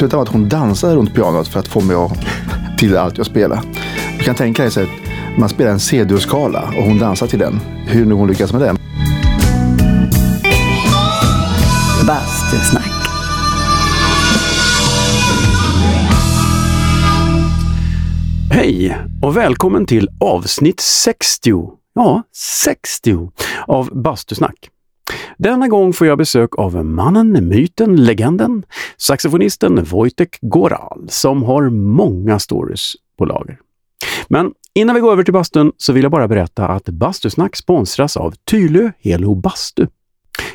slutade med att hon dansade runt pianot för att få mig att, till allt jag spelar. Du kan tänka dig så att man spelar en C-dur-skala och hon dansar till den. Hur nu hon lyckas med det. Bastusnack. Hej och välkommen till avsnitt 60. Ja, 60 av Bastusnack. Denna gång får jag besök av mannen, myten, legenden, saxofonisten Wojtek Goral som har många stories på lager. Men innan vi går över till bastun så vill jag bara berätta att Bastusnack sponsras av Tylö Helo Bastu.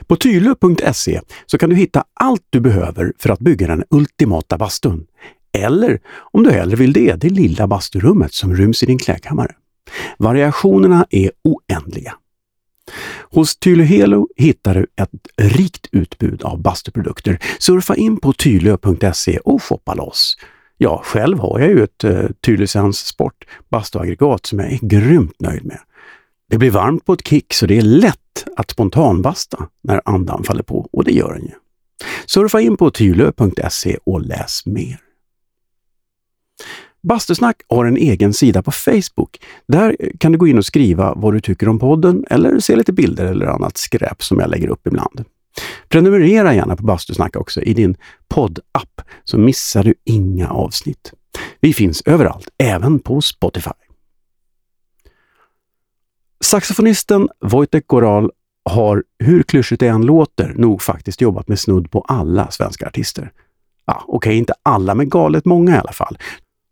På tylö.se så kan du hitta allt du behöver för att bygga den ultimata bastun. Eller om du hellre vill det, det lilla basturummet som ryms i din klädkammare. Variationerna är oändliga. Hos Tylöhelo hittar du ett rikt utbud av bastuprodukter. Surfa in på tylö.se och shoppa loss. Ja, själv har jag ju ett eh, uh, Tylösens Sport bastuaggregat som jag är grymt nöjd med. Det blir varmt på ett kick så det är lätt att spontanbasta när andan faller på och det gör den ju. Surfa in på tylö.se och läs mer. Bastusnack har en egen sida på Facebook. Där kan du gå in och skriva vad du tycker om podden eller se lite bilder eller annat skräp som jag lägger upp ibland. Prenumerera gärna på Bastusnack också i din poddapp så missar du inga avsnitt. Vi finns överallt, även på Spotify. Saxofonisten Wojtek Goral har, hur klyschigt det än låter, nog faktiskt jobbat med snudd på alla svenska artister. Ja, Okej, okay, inte alla, men galet många i alla fall.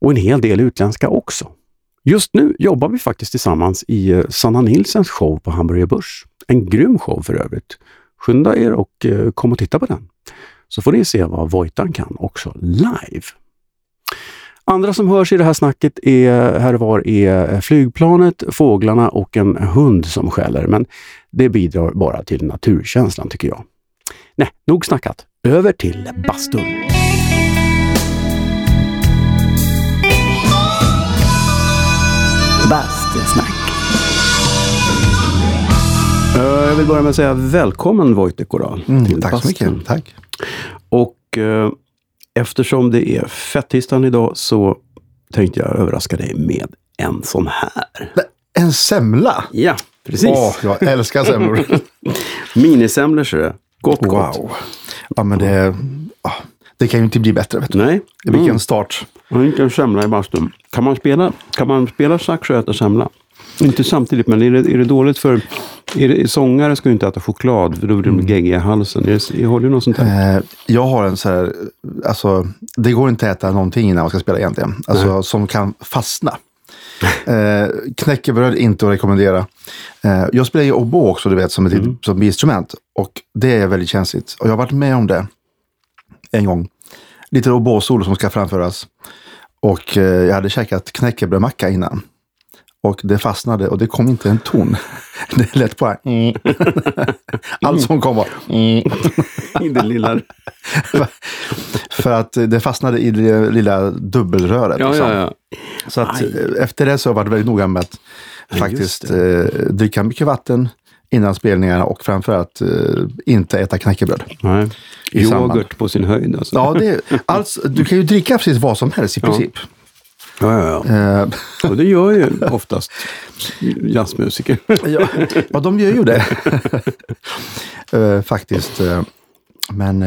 Och en hel del utländska också. Just nu jobbar vi faktiskt tillsammans i eh, Sanna Nilsens show på Hamburger Börs. En grym show för övrigt. Skynda er och eh, kom och titta på den. Så får ni se vad Vojtan kan också live. Andra som hörs i det här snacket är, här var är flygplanet, fåglarna och en hund som skäller. Men det bidrar bara till naturkänslan tycker jag. Nej, nog snackat. Över till bastun. Bastusnack. Jag vill börja med att säga välkommen Wojtek Goral. Mm, tack så mycket. Tack. Och eh, eftersom det är fettisdagen idag så tänkte jag överraska dig med en sån här. En semla? Ja, precis. Åh, jag älskar semlor. Minisemlor ser du. Gott, wow. gott. Ja, men det, det kan ju inte bli bättre. Vet du. Nej. Vilken mm. start. Vilken semla i bastun. Kan man spela, kan man spela sax och äta semla? Inte samtidigt, men är det, är det dåligt för... Är det, sångare ska ju inte äta choklad, för då blir de mm. geggiga i halsen. Är det, har du något sånt här? Eh, jag har en så här... Alltså, det går inte att äta någonting innan man ska spela egentligen. Alltså, som kan fastna. Eh, knäckebröd inte att rekommendera. Eh, jag spelar ju oboe också, du vet, som ett mm. som instrument. Och det är väldigt känsligt. Och jag har varit med om det en gång. Lite oboe-solo som ska framföras. Och eh, jag hade käkat knäckebrödmacka innan. Och det fastnade och det kom inte en ton. Det lät bara... Mm. Allt som kom var... Mm. I det lilla... För att det fastnade i det lilla dubbelröret. Ja, liksom. ja, ja. Så att Aj. efter det så har jag varit väldigt noga med att faktiskt eh, dricka mycket vatten innan spelningarna och framförallt eh, inte äta knäckebröd. Nej. Yoghurt på sin höjd alltså. Ja, det alltså, du kan ju dricka precis vad som helst i princip. Ja, ja, ja. Eh. Och det gör ju oftast jazzmusiker. ja, ja, de gör ju det. uh, faktiskt. Uh, men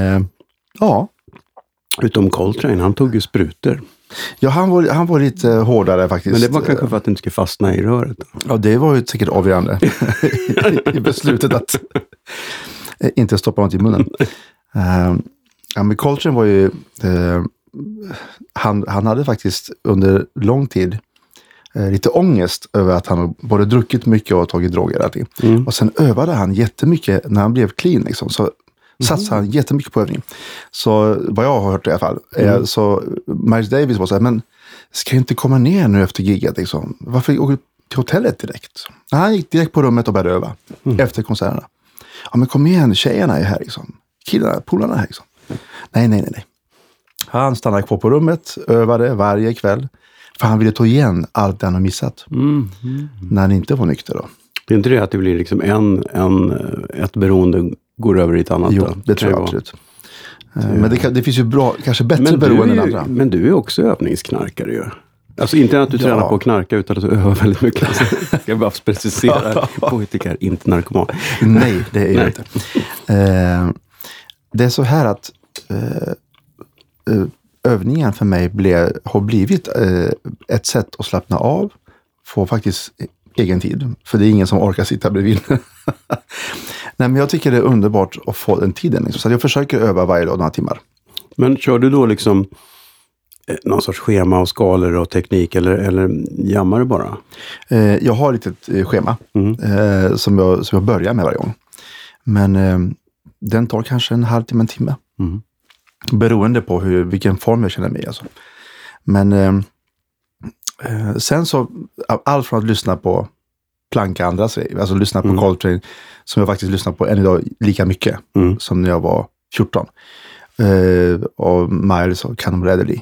ja. Utom Coltrane, han tog ju sprutor. Ja, han var, han var lite hårdare faktiskt. Men det var kanske för att det inte skulle fastna i röret? Ja, det var ju säkert avgörande i beslutet att inte stoppa något i munnen. Uh, ja, men Coltrane var ju han, han hade faktiskt under lång tid eh, lite ångest över att han både druckit mycket och tagit droger. Mm. Och sen övade han jättemycket när han blev clean. Liksom. Så. Satsade han jättemycket på övning. Så vad jag har hört i alla fall. Mm. så Miles Davis var så här, men ska jag inte komma ner nu efter giget? Liksom? Varför åker du till hotellet direkt? Han gick direkt på rummet och började öva mm. efter konserterna. Ja men kom igen, tjejerna är här liksom. Killarna, polarna är här liksom. Nej, nej, nej, nej. Han stannade kvar på rummet, övade varje kväll. För han ville ta igen allt det han har missat. Mm, när han inte var nykter. Då. Det är inte det att det blir liksom en, en, ett beroende går över i ett annat? Jo, det tror jag absolut. Eh, Men det, kan, det finns ju bra, kanske bättre är än andra. men du är också övningsknarkare ju. Alltså inte att du Ja. tränar på att knarka utan att du övar väldigt mycket. Alltså, jag bara precisera. Poetiker, inte narkoman. Nej, det är jag inte. Eh, det är så här att eh, eh, övningen för mig blev, har blivit eh, ett sätt att slappna av, få faktiskt egen tid. För det är ingen som orkar sitta bredvid. Nej, men jag tycker det är underbart att få den tiden. Liksom. Så jag försöker öva varje dag några timmar. Men kör du då liksom eh, någon sorts schema och skalor och teknik eller, eller jammar du bara? Eh, jag har ett litet eh, schema Mm. som, jag, som jag börjar med varje gång. Men den tar kanske en halvtimme, en timme. Mm. Beroende på hur, vilken form jag känner mig i. Alltså. Men sen så, allt från att lyssna på planka andra säger, alltså lyssna på Mm. Coltrane, som jag faktiskt lyssnar på än idag lika mycket Mm. som när jag var 14. Eh, och Miles och Canon Bradley.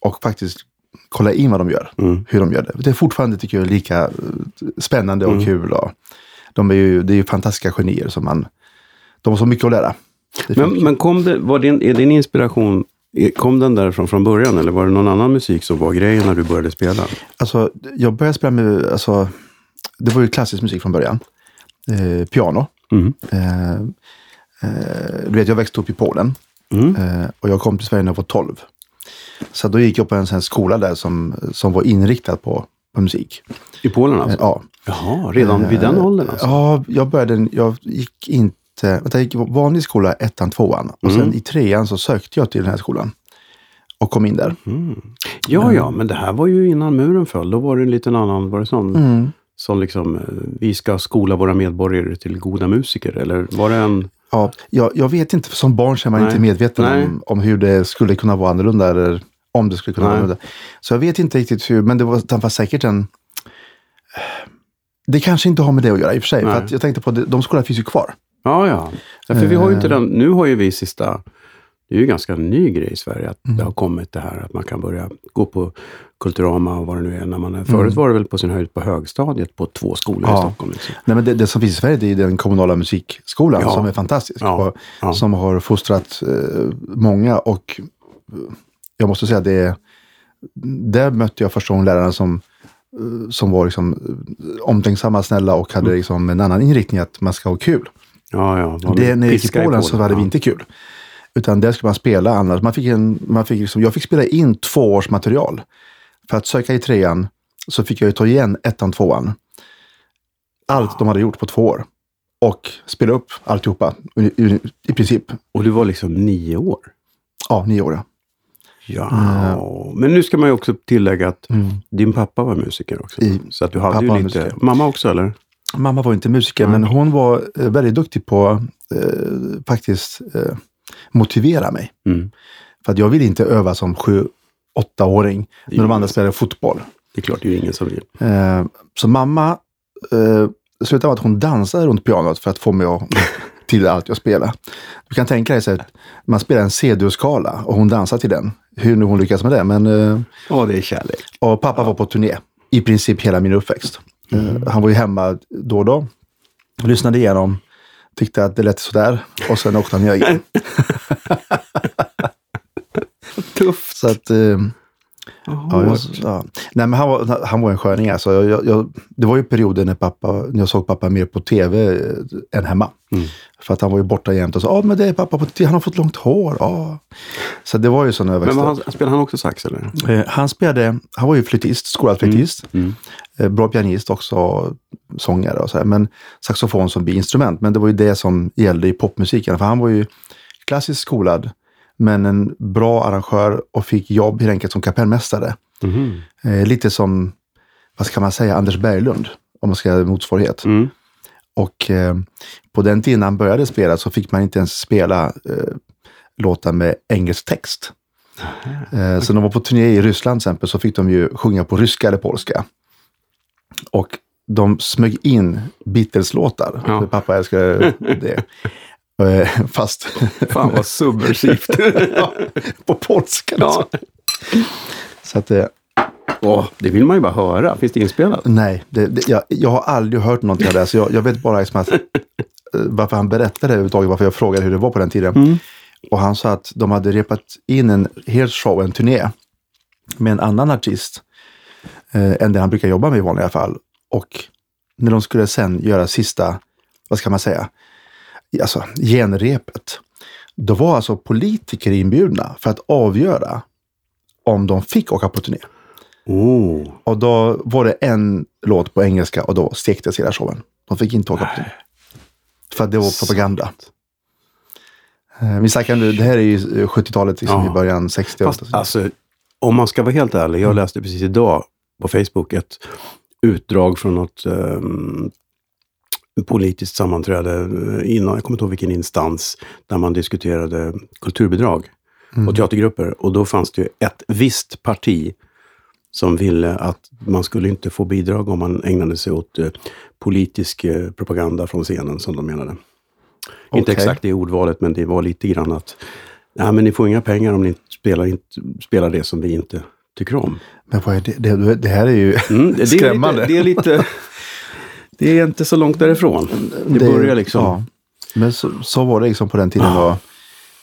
Och faktiskt kolla in vad de gör, Mm. hur de gör det. Det är fortfarande, tycker jag, lika eh, spännande och Mm. kul. Och de är ju, det är ju fantastiska genier som man, de har så mycket att lära. Men, men kom det, var din, är din inspiration, eh, kom den därifrån från början eller var det någon annan musik som var grejen när du började spela? Alltså, jag började spela med, alltså, det var ju klassisk musik från början. Eh, piano. Mm. Eh, eh, du vet, jag växte upp i Polen Mm. eh, och jag kom till Sverige när jag var 12. Så då gick jag på en sån skola där som, som var inriktad på, på musik. I Polen Eh, alltså? ja. Jaha, redan vid den Eh, åldern alltså? Ja, jag började, jag gick inte, vänta, jag gick i vanlig skola, ettan, tvåan. Och Mm. sen i trean så sökte jag till den här skolan. Och kom in där. Mm. Ja, ja, men det här var ju innan muren föll. Då var det en liten annan, var det sån, Mm. som liksom, eh, vi ska skola våra medborgare till goda musiker? Eller var det en... Ja, jag, jag vet inte, för som barn så är man Nej. inte medveten Nej. om, om hur det skulle kunna vara annorlunda. Eller om det skulle kunna Nej. vara annorlunda. Så jag vet inte riktigt hur, men det var, det var säkert en... Det kanske inte har med det att göra i och för sig. Nej. För att jag tänkte på, det, de skolorna finns ju kvar. Ja, ja. ja för vi har ju inte Eh. den, nu har ju vi sista, det är ju en ganska ny grej i Sverige att Mm. det har kommit det här att man kan börja gå på Kulturama och vad det nu är. När man är. Förut var det väl på sin höjd på högstadiet på två skolor i Ja. Stockholm. Liksom. Nej, men det, det som finns i Sverige det är den kommunala musikskolan Ja. som är fantastisk. Ja. Och. Som har fostrat eh, många och eh, jag måste säga det där mötte jag första gången lärarna som, eh, som var liksom, omtänksamma, snälla och Mm. hade liksom en annan inriktning att man ska ha kul. Ja, ja. Det, när jag gick i Polen så var det ja. inte kul. Utan där skulle man spela annars. Man fick en, man fick liksom, jag fick spela in två års material. För att söka i trean så fick jag ju ta igen ettan, tvåan. Allt de hade gjort på två år. Och spela upp alltihopa i, i, princip. Och du var liksom nio år? Ja, nio år. ja. Ja, men nu ska man ju också tillägga att Mm. din pappa var musiker också. I- så att du hade ju lite... musiker. Mamma också eller? Mamma var inte musiker, Nej. men hon var eh, väldigt duktig på eh, faktiskt eh, motivera mig. Mm. För att jag ville inte öva som sju, åttaåring när de andra spelade fotboll. Det är klart, det är ju ingen som vill. Eh, så mamma eh, slutade med att hon dansade runt pianot för att få mig att, till allt jag spelar. Du kan tänka dig så att man spelar en C-dur-skala och hon dansar till den. Hur nu hon lyckas med det. Men, eh, Ja, det är kärlek. och pappa var på turné i princip hela min uppväxt. Eh, han var ju hemma då och då. Lyssnade igenom, tyckte att det lät sådär och sen åkte han iväg. igen. Tufft. Så att, eh, Ja, ja. Nej, men han, var, han var en sköning. Alltså. Jag, jag, det var ju perioder när, pappa, när jag såg pappa mer på tv eh, än hemma. Mm. För att han var ju borta jämt och sa, ja men det är pappa på tv, han har fått långt hår. Ja. Så det var ju så när jag Men han, spelade han också sax eller? Eh, Han spelade, han var ju flytist, skolad flytist. Mm. Eh, Bra pianist också, sångare och så här. Men saxofon som biinstrument. Men det var ju det som gällde i popmusiken. För han var ju klassiskt skolad, men en bra arrangör och fick jobb helt enkelt som kapellmästare. Eh, lite som, vad ska man säga, Anders Berglund, om man ska ha motsvarighet. Mm. Och eh, på den tiden han började spela så fick man inte ens spela eh, låtar med engelsk text. Eh, så när de var på turné i Ryssland till exempel så fick de ju sjunga på ryska eller polska. Och de smög in Beatles-låtar. Ja. Pappa älskade det. Eh, Fast Fan vad subversivt. ja, på polska. ja. Alltså. Så att, eh, Åh, det vill man ju bara höra. Finns det inspelat? Nej, det, det, jag, jag har aldrig hört någonting av det. Så jag, jag vet bara liksom att, eh, varför han berättade överhuvudtaget, varför jag frågade hur det var på den tiden. Mm. Och han sa att de hade repat in en hel show, en turné med en annan artist eh, än den han brukar jobba med i vanliga fall. Och när de skulle sen göra sista, vad ska man säga, alltså genrepet. Då var alltså politiker inbjudna för att avgöra om de fick åka på turné. Oh. Och då var det en låt på engelska och då stektes hela showen. De fick inte åka på turné. För att det var propaganda. Eh, Vi snackar nu, det här är ju 70-talet, liksom, Ja. i början 60 Fast alltså, om man ska vara helt ärlig, jag läste precis idag på Facebook ett utdrag från något ehm, politiskt sammanträde eh, inom, jag kommer inte ihåg vilken instans, där man diskuterade kulturbidrag och teatergrupper. Och då fanns det ju ett visst parti som ville att man skulle inte få bidrag om man ägnade sig åt eh, politisk eh, propaganda från scenen, som de menade. Inte Okej. exakt det ordvalet, men det var lite grann att Nej, men ni får inga pengar om ni inte spelar, inte spelar det som vi inte tycker om. Men vad är det? Det, det här är ju Mm, det, skrämmande. Lite, det är lite... Det är inte så långt därifrån. Det, börjar liksom... Ja. Men så, så var det liksom på den tiden. Då.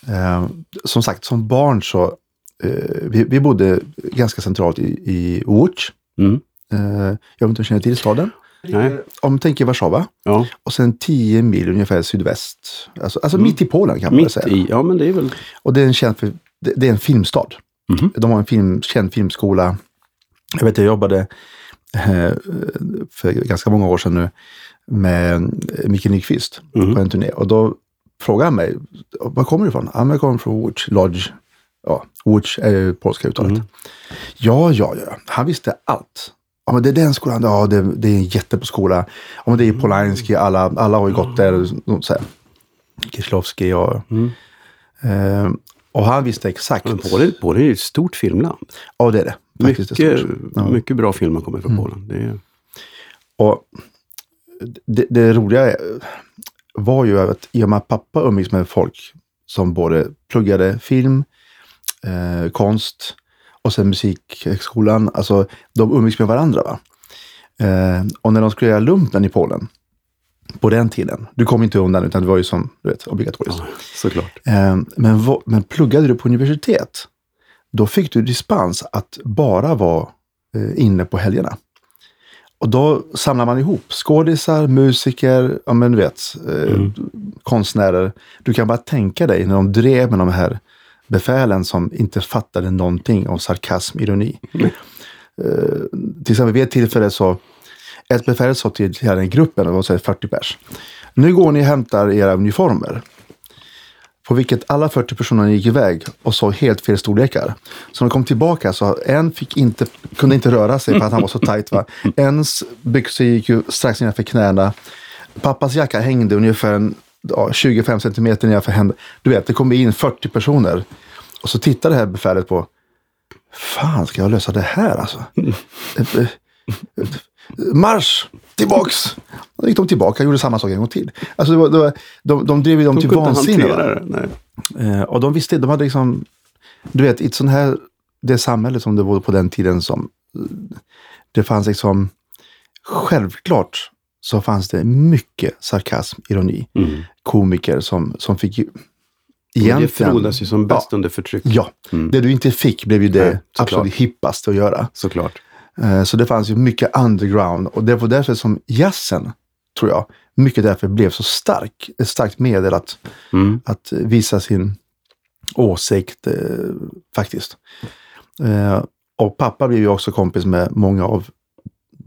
Eh, som sagt, som barn så eh, vi, vi bodde ganska centralt i, i Łódź. Mm. Eh, jag vet inte om du känner till staden? Nej. Om du tänker Warszawa. Ja, Och sen 10 mil ungefär sydväst. Alltså, alltså mitt i Polen kan man Mm. mitt säga. i. Ja, men det är väl... Och det är en känd för, det, det är en filmstad. Mhm. De har en film, känd filmskola. Jag vet, jag jobbade för ganska många år sedan nu med eh, Micke Nyqvist Mhm. på en turné. Och då frågade han mig, var kommer du ifrån? Ja, jag kommer från Łódź Lodge. Ja, Łódź är ju polska uttalet. Mhm. Ja, ja, ja. Han visste allt. Ja, men det är den skolan. Ja, det, det är en jättebra skola. Ja, men det är Polański. Alla, alla har ju gått där. Så här. Kieślowski och... Mm. Eh, och han visste exakt. Men Polen, Polen är ju ett stort filmland. Ja, det är det. Faktiskt Mycket. Ja. Mm. mycket bra filmer kommer från Polen. Det är, Och det, det roliga var ju att i och med att pappa umgicks med folk som både pluggade film, eh, konst och sen musikhögskolan. Alltså de umgicks med varandra. Va? Eh, och när de skulle göra lumpen i Polen på den tiden, du kom inte undan utan det var ju som du vet, obligatoriskt. såklart. Eh, men, men pluggade du på universitet, då fick du dispens att bara vara eh, inne på helgerna. Och då samlar man ihop skådisar, musiker, ja men du vet, eh, konstnärer. Du kan bara tänka dig när de drev med de här befälen som inte fattade någonting om sarkasm, ironi. Mm. Eh, till exempel vid ett tillfälle så, ett befäl sa till hela den gruppen, det var så här 40 pers. Nu går ni och hämtar era uniformer. På vilket alla 40 personer gick iväg och sa helt fel storlekar. Så när de kom tillbaka så en fick inte, kunde inte röra sig för att han var så tajt. Va? Ens byxor gick ju strax innanför knäna. Pappas jacka hängde ungefär en, ja, 25 centimeter nedanför händerna. Du vet, det kom in 40 personer. Och så tittade det här befälet på. Fan, ska jag lösa det här alltså? Marsch! Tillbaks! Då gick de tillbaka och gjorde samma sak en gång till. Alltså det var, det var, de, de drev ju dem De till vansinne. va? hantera det. Nej. Eh, och de visste, de hade liksom, du vet, i ett sånt här, det samhälle som det var på den tiden som, det fanns liksom, självklart så fanns det mycket sarkasm, ironi, Mm. komiker som, som fick Och Det egentligen, frodas ju som bäst under förtryck. ja, Mm. det du inte fick blev ju det Nej, absolut hippaste att göra. Såklart. Eh, Så det fanns ju mycket underground och det var därför som jazzen, tror jag, mycket därför blev så stark. Ett starkt medel att, Mm. att visa sin åsikt eh, faktiskt. Eh, och pappa blev ju också kompis med många av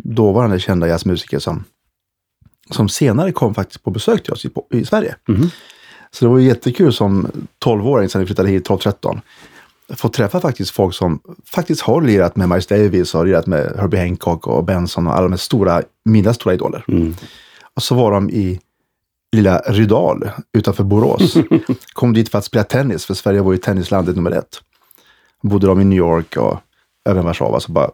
dåvarande kända jazzmusiker som, som senare kom faktiskt på besök till oss i, i Sverige. Mhm. Så det var ju jättekul som 12-åring sen vi flyttade hit 12-13. Få träffa faktiskt folk som faktiskt har lirat med Miles Davis och lirat med Herbie Hancock och Benson och alla de stora, mina stora idoler. Mm. Och så var de i lilla Rydal utanför Borås. Kom dit för att spela tennis, för Sverige var ju tennislandet nummer ett. Bodde de i New York och även Warszawa, så bara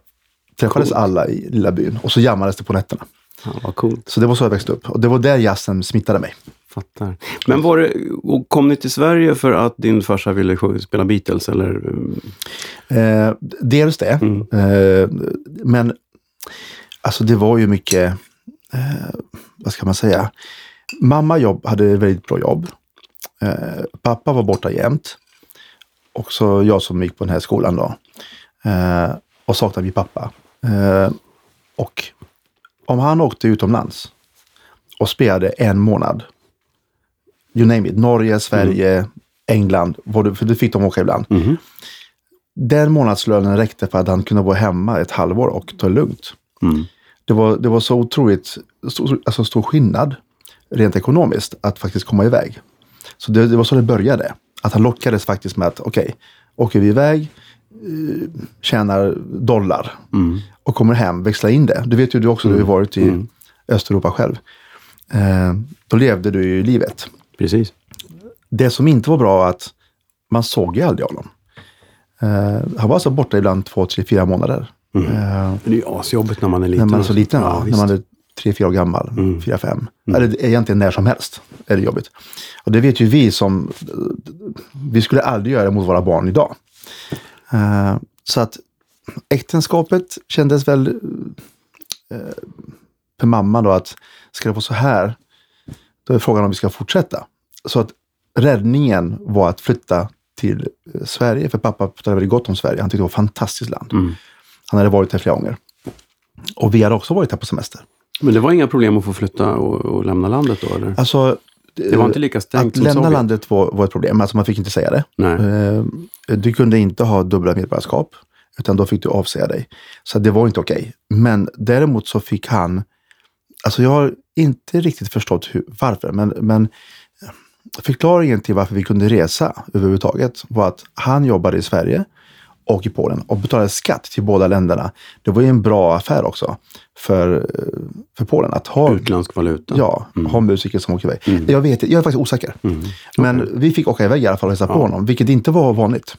träffades Coolt. alla i lilla byn. Och så jammades det på nätterna. Ja, vad coolt. Så det var så jag växte upp. Och det var där jazzen smittade mig. Fattar. Men var det, kom ni till Sverige för att din farsa ville spela Beatles? Eller? Eh, dels det. Mm. Eh, men alltså det var ju mycket, eh, vad ska man säga? Mamma jobb, hade väldigt bra jobb. Eh, pappa var borta jämt. Också jag som gick på den här skolan då. Eh, och saknade min pappa. Eh, och om han åkte utomlands och spelade en månad. You name it. Norge, Sverige, England. var det- För det fick de åka ibland. Mhm. Den månadslönen räckte för att han kunde vara hemma ett halvår och ta det lugnt. Mm. Det var, det var så otroligt stor, alltså stor skillnad rent ekonomiskt att faktiskt komma iväg. Så det, det var så det började. Att han lockades faktiskt med att okej, åker vi iväg, eh, tjänar dollar Mm. och kommer hem, växlar in det. Du vet ju du också, du har ju varit i Östeuropa själv. Eh, då levde du ju livet. Precis. Det som inte var bra var att man såg ju aldrig honom. Eh, han var alltså borta ibland två, tre, fyra månader. Eh, Men Det är ju asjobbigt när man är när liten. man är så liten, Ja, när man är tre, fyra år gammal, fyra, fem. Eller egentligen när som helst är det jobbigt. Och det vet ju vi som, vi skulle aldrig göra det mot våra barn idag. Eh, så att äktenskapet kändes väl för mamma då att ska det vara så här, då är frågan om vi ska fortsätta. Så att räddningen var att flytta till eh, Sverige, för pappa pratade väldigt gott om Sverige. Han tyckte det var ett fantastiskt land. Mm. Han hade varit här flera gånger. Och vi hade också varit här på semester. Men det var inga problem att få flytta och, och lämna landet då? Eller? Alltså, Det var inte lika strängt att som lämna Sovjet? landet var, var ett problem. Alltså man fick inte säga det. Nej. Eh, Du kunde inte ha dubbla medborgarskap. Utan då fick du avsäga dig. Så det var inte okej. Men däremot så fick han, alltså jag har inte riktigt förstått hur, varför, men, men förklaringen till varför vi kunde resa överhuvudtaget var att han jobbade i Sverige och i Polen och betalade skatt till båda länderna. Det var ju en bra affär också för, eh, för Polen att ha Utländsk valuta? Ja, ha musiker som åker iväg. Mm. Jag vet jag är faktiskt osäker. Men vi fick åka iväg i alla fall och hälsa på honom, vilket inte var vanligt.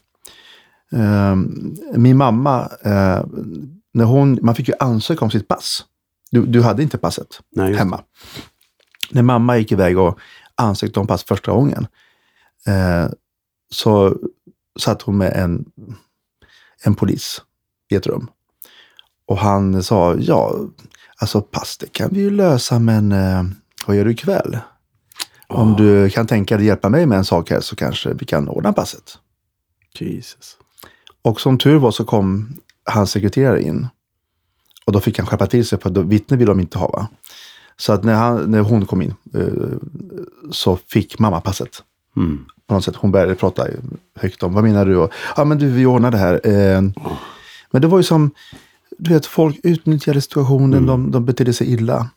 Ehm, min mamma, eh, när hon, man fick ju ansöka om sitt pass. Du, du hade inte passet Nej, hemma. När mamma gick iväg och ansökte om pass första gången eh, så satt hon med en, en polis i ett rum. Och han sa, ja, alltså pass det kan vi ju lösa, men eh, vad gör du ikväll? Om Ah. du kan tänka dig hjälpa mig med en sak här så kanske vi kan ordna passet. Jesus. Och som tur var så kom hans sekreterare in. Och då fick han skärpa till sig för då vittne vill de inte ha. Va? Så att när, han, när hon kom in eh, så fick mamma passet. Mm. På något sätt. Hon började prata högt om, vad menar du? Ja men du, vi ordnar det här. Eh, men det var ju som, du vet, folk utnyttjade situationen, de, de betedde sig illa.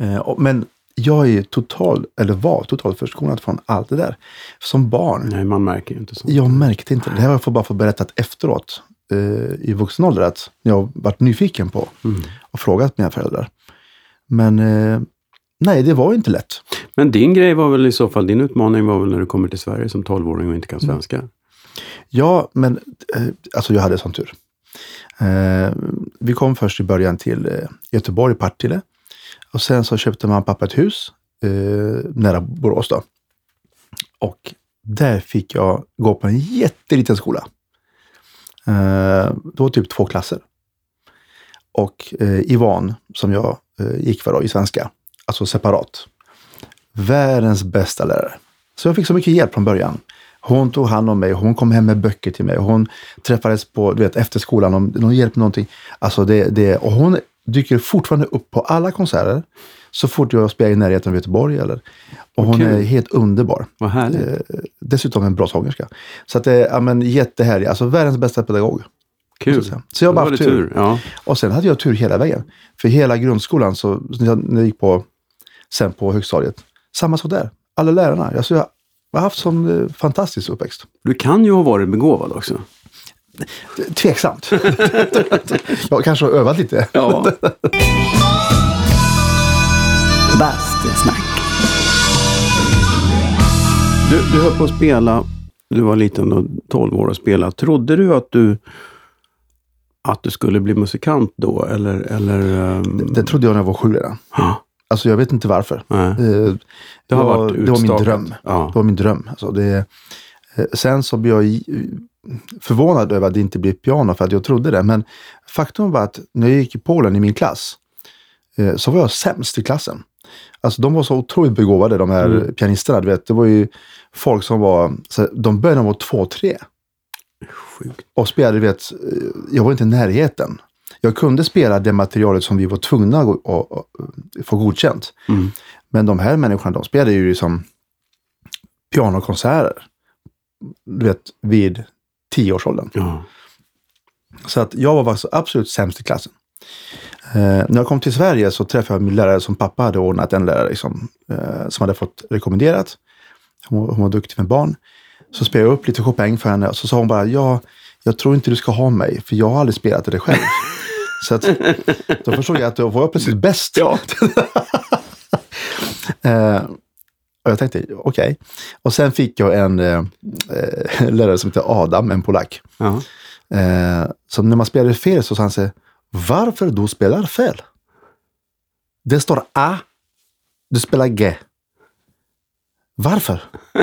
Eh, men jag är total, eller var totalt förskonad från allt det där. Som barn, Nej, man märker ju inte så. jag märkte inte det. Det här har jag bara fått berättat efteråt eh, i vuxen ålder att jag varit nyfiken på Mm. och frågat mina föräldrar. Men eh, nej, det var inte lätt. Men din grej var väl i så fall, din utmaning var väl när du kommer till Sverige som 12-åring och inte kan Mm. svenska? Ja, men eh, alltså jag hade sån tur. Eh, vi kom först i början till eh, Göteborg, Partille. Och sen så köpte man pappa ett hus eh, nära Borås då. Och där fick jag gå på en jätteliten skola. Eh, det var typ två klasser. Och eh, Ivan, som jag eh, gick för då, i svenska, alltså separat. Världens bästa lärare. Så jag fick så mycket hjälp från början. Hon tog hand om mig, hon kom hem med böcker till mig. Hon träffades på, du vet, efter skolan, om någon hjälp med någonting. Alltså det, det, och hon dyker fortfarande upp på alla konserter. Så fort jag spelar i närheten av Göteborg. Eller, och hon kul. är helt underbar. Vad härligt. Eh, dessutom en bra sångerska. Så att det är ja, men, jättehärlig. Alltså världens bästa pedagog. Kul. Så jag har bara haft det tur. Ja. Och sen hade jag tur hela vägen. För hela grundskolan, så, när jag gick på, sen på högstadiet, samma sak där. Alla lärarna. Alltså jag har haft sån eh, fantastisk uppväxt. Du kan ju ha varit begåvad också. Tveksamt. jag kanske har övat lite. Ja. Bastusnack. Du, du höll på att spela, du var liten och 12 år och spela. Trodde du att du att du skulle bli musikant då? Eller, eller ehm, Det trodde jag när jag var sju redan. ja, Alltså jag vet inte varför. nej. Eh, Det har var, varit det var min dröm. Ja. Det var min dröm. Alltså det, eh, sen så blev jag förvånad över att det inte blev piano för att jag trodde det. Men faktum var att när jag gick i Polen i min klass, eh, så var jag sämst i klassen. Alltså de var så otroligt begåvade de här Mm. pianisterna. Du vet, det var ju folk som var, så de började när de var två, tre. Sjukt. Och spelade, du vet, eh, jag var inte i närheten. Jag kunde spela det materialet som vi var tvungna att få godkänt. Mm. Men de här människorna, de spelade ju liksom pianokonserter. Du vet, vid tioårsåldern. Ja. Så att jag var absolut sämst i klassen. Eh, när jag kom till Sverige så träffade jag min lärare som pappa hade ordnat, en lärare liksom, eh, som hade fått rekommenderat. Hon, var- hon var duktig med barn. Så spelade jag upp lite Chopin för henne och så sa hon bara, ja, jag tror inte du ska ha mig, för jag har aldrig spelat det själv. så att, då förstod jag att då var jag precis bäst. Ja. Eh, och jag tänkte, okej. Och sen fick jag en eh, lärare som heter Adam, en polack. Ja. Eh, så när man spelade fel så sa han sig, varför du spelar fel? Det står A, du spelar G. Varför?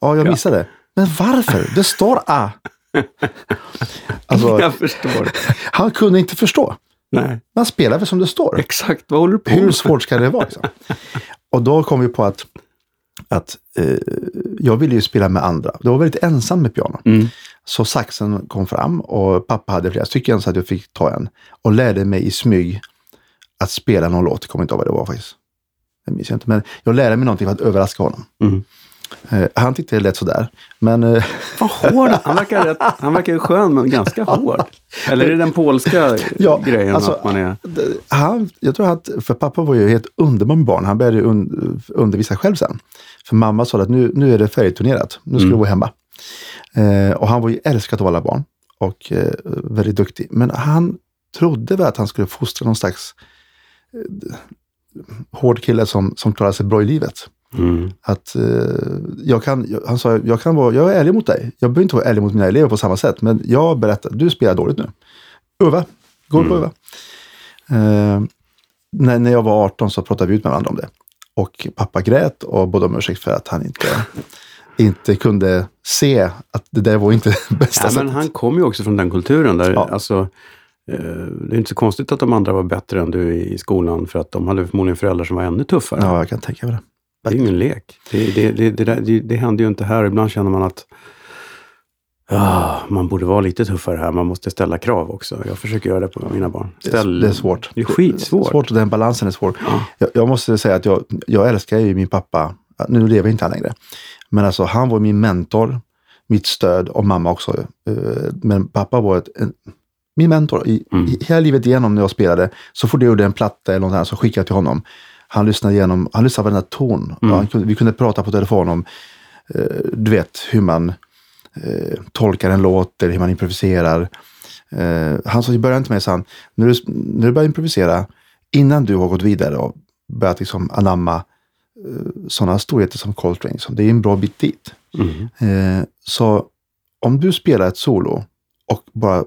Ja, jag missade. Men varför? Det står A. Alltså, Jag förstår. han kunde inte förstå. Nej, Man spelar väl som det står. exakt. Vad håller du på Hur med? svårt ska det vara? Liksom? Och då kom vi på att, att eh, jag ville ju spela med andra. Jag var väldigt ensam med piano. Mm. Så saxen kom fram och pappa hade flera stycken så att jag fick ta en. Och lärde mig i smyg att spela någon låt. Jag kommer inte ihåg vad det var faktiskt. Det minns jag inte. Men jag lärde mig någonting för att överraska honom. Mm. Eh, han tyckte det lät sådär. Men eh, Vad hård han verkar. rätt- Han verkar skön men ganska hård. Eller är det den polska Ja, grejen alltså- att man är... han, jag tror att, för pappa var ju helt underbar med barn. Han började un, undervisa själv sen. För mamma sa att nu, nu är det färdigturnerat. Nu ska du vara hemma. Eh, och han var ju älskad av alla barn. Och eh, väldigt duktig. Men han trodde väl att han skulle fostra någon slags eh, hård kille som, som klarar sig bra i livet. Mm. Att eh, jag kan, han sa, jag kan vara, jag är ärlig mot dig. Jag behöver inte vara ärlig mot mina elever på samma sätt. Men jag berättar, du spelar dåligt nu. Öva, gå upp och öva. Eh, när, när jag var 18 så pratade vi ut med varandra om det. Och pappa grät och bad om ursäkt för att han inte, inte kunde se att det där var inte bästa Ja, men sättet. han kom ju också från den kulturen där, Ja. alltså, eh, det är inte så konstigt att de andra var bättre än du i skolan för att de hade förmodligen föräldrar som var ännu tuffare. Ja, jag kan tänka mig det. Det är ju ingen lek. Det, det, det, det, där, det händer ju inte här. Ibland känner man att ah, man borde vara lite tuffare här. Man måste ställa krav också. Jag försöker göra det på mina barn. Ställ, Det är svårt. Det är skitsvårt. Svårt och den balansen är svår. Ja. Jag, jag måste säga att jag, jag älskar ju min pappa. Nu lever inte han längre. Men alltså han var min mentor, mitt stöd och mamma också. Eh, Men pappa var ett, en, min mentor. I, Mm. i, hela livet igenom när jag spelade, så fort jag gjorde en platta eller något annat så skickade jag till honom. Han lyssnade igenom, han lyssnade på den här ton. Mm. Kunde, vi kunde prata på telefon om, eh, du vet, hur man eh, tolkar en låt eller hur man improviserar. Eh, han sa i början till mig, han, när du, när du börjar improvisera, innan du har gått vidare och börjat liksom anamma sådana storheter som Coltrane, så det är en bra bit dit. Mm. Eh, så om du spelar ett solo och bara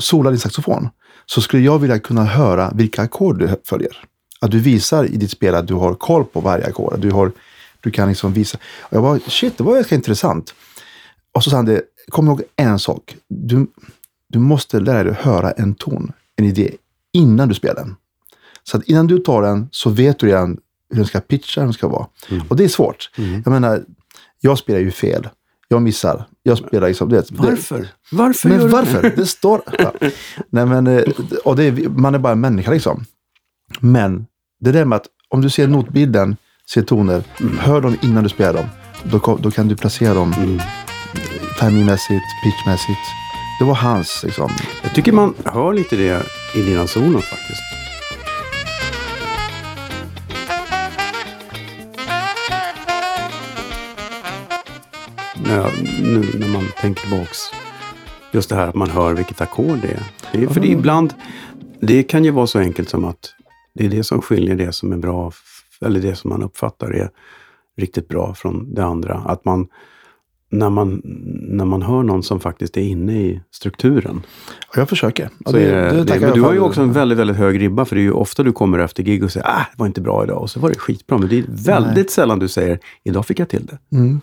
solar din saxofon, så skulle jag vilja kunna höra vilka ackord du följer. Att du visar i ditt spel att du har koll på varje ackord. Du, har, du kan liksom visa. Och jag var, shit, det var ganska intressant. Och så sa han det, kom ihåg en sak. Du, du måste lära dig höra en ton, en idé, innan du spelar den. Så att innan du tar den så vet du redan hur den ska pitcha, hur den ska vara. Och det är svårt. Mm. Jag menar, jag spelar ju fel. Jag missar. Jag spelar liksom... Det, det, Varför? Varför men gör du varför? det? Det står... Ja. Nej, men, eh, och det är, man är bara en människa liksom. Men det där med att om du ser notbilden, ser toner, Mm. hör dem innan du spelar dem. Då, då kan du placera dem Mm. timingmässigt, pitchmässigt. Det var hans liksom. Jag tycker man hör lite det i dina solon faktiskt. När, jag, nu när man tänker tillbaks. Just det här att man hör vilket ackord det är. Det är för det är ibland, det kan ju vara så enkelt som att det är det som skiljer det som är bra, eller det som man uppfattar är riktigt bra från det andra. Att man, när man, när man hör någon som faktiskt är inne i strukturen. Jag försöker. Så är det, det, tackar men du har ju också en väldigt, väldigt hög ribba. För det är ju ofta du kommer efter gig och säger ah, det var inte bra idag. Och så var det skitbra. Men det är väldigt sällan du säger idag fick jag till det. Mm.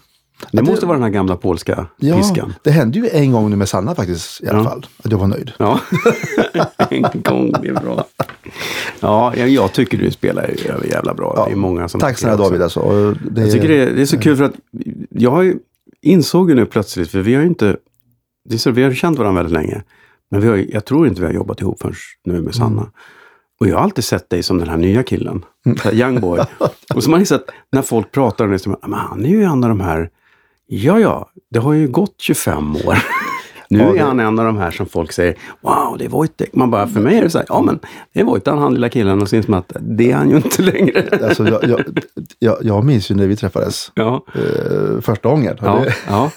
Det måste vara den här gamla polska Ja, piskan. det hände ju en gång nu med Sanna faktiskt i alla Ja. fall. Att jag var nöjd. Ja, en gång, det är bra. Ja, jag, jag tycker du spelar jävla bra. Ja. Det är många som Tack snälla det. David alltså. Det, Jag tycker det, är- det är så kul för att jag har insåg ju nu plötsligt, för vi har ju inte, det är så, vi har känt varandra väldigt länge, men vi har, jag tror inte vi har jobbat ihop förrän nu med Sanna. Och jag har alltid sett dig som den här nya killen, så här young boy. och så har man ju sett, när folk pratar om det, så man, men han är ju en av de här, ja ja, det har ju gått 25 år. Nu är han en av de här som folk säger, wow, det är Wojtek. Man bara, för mig är det så här, ja men det är Wojtan, han lilla killen. Och att det är han ju inte längre. alltså, jag, jag, jag, jag minns ju när vi träffades Ja, eh, första gången. Ja, Det, ja.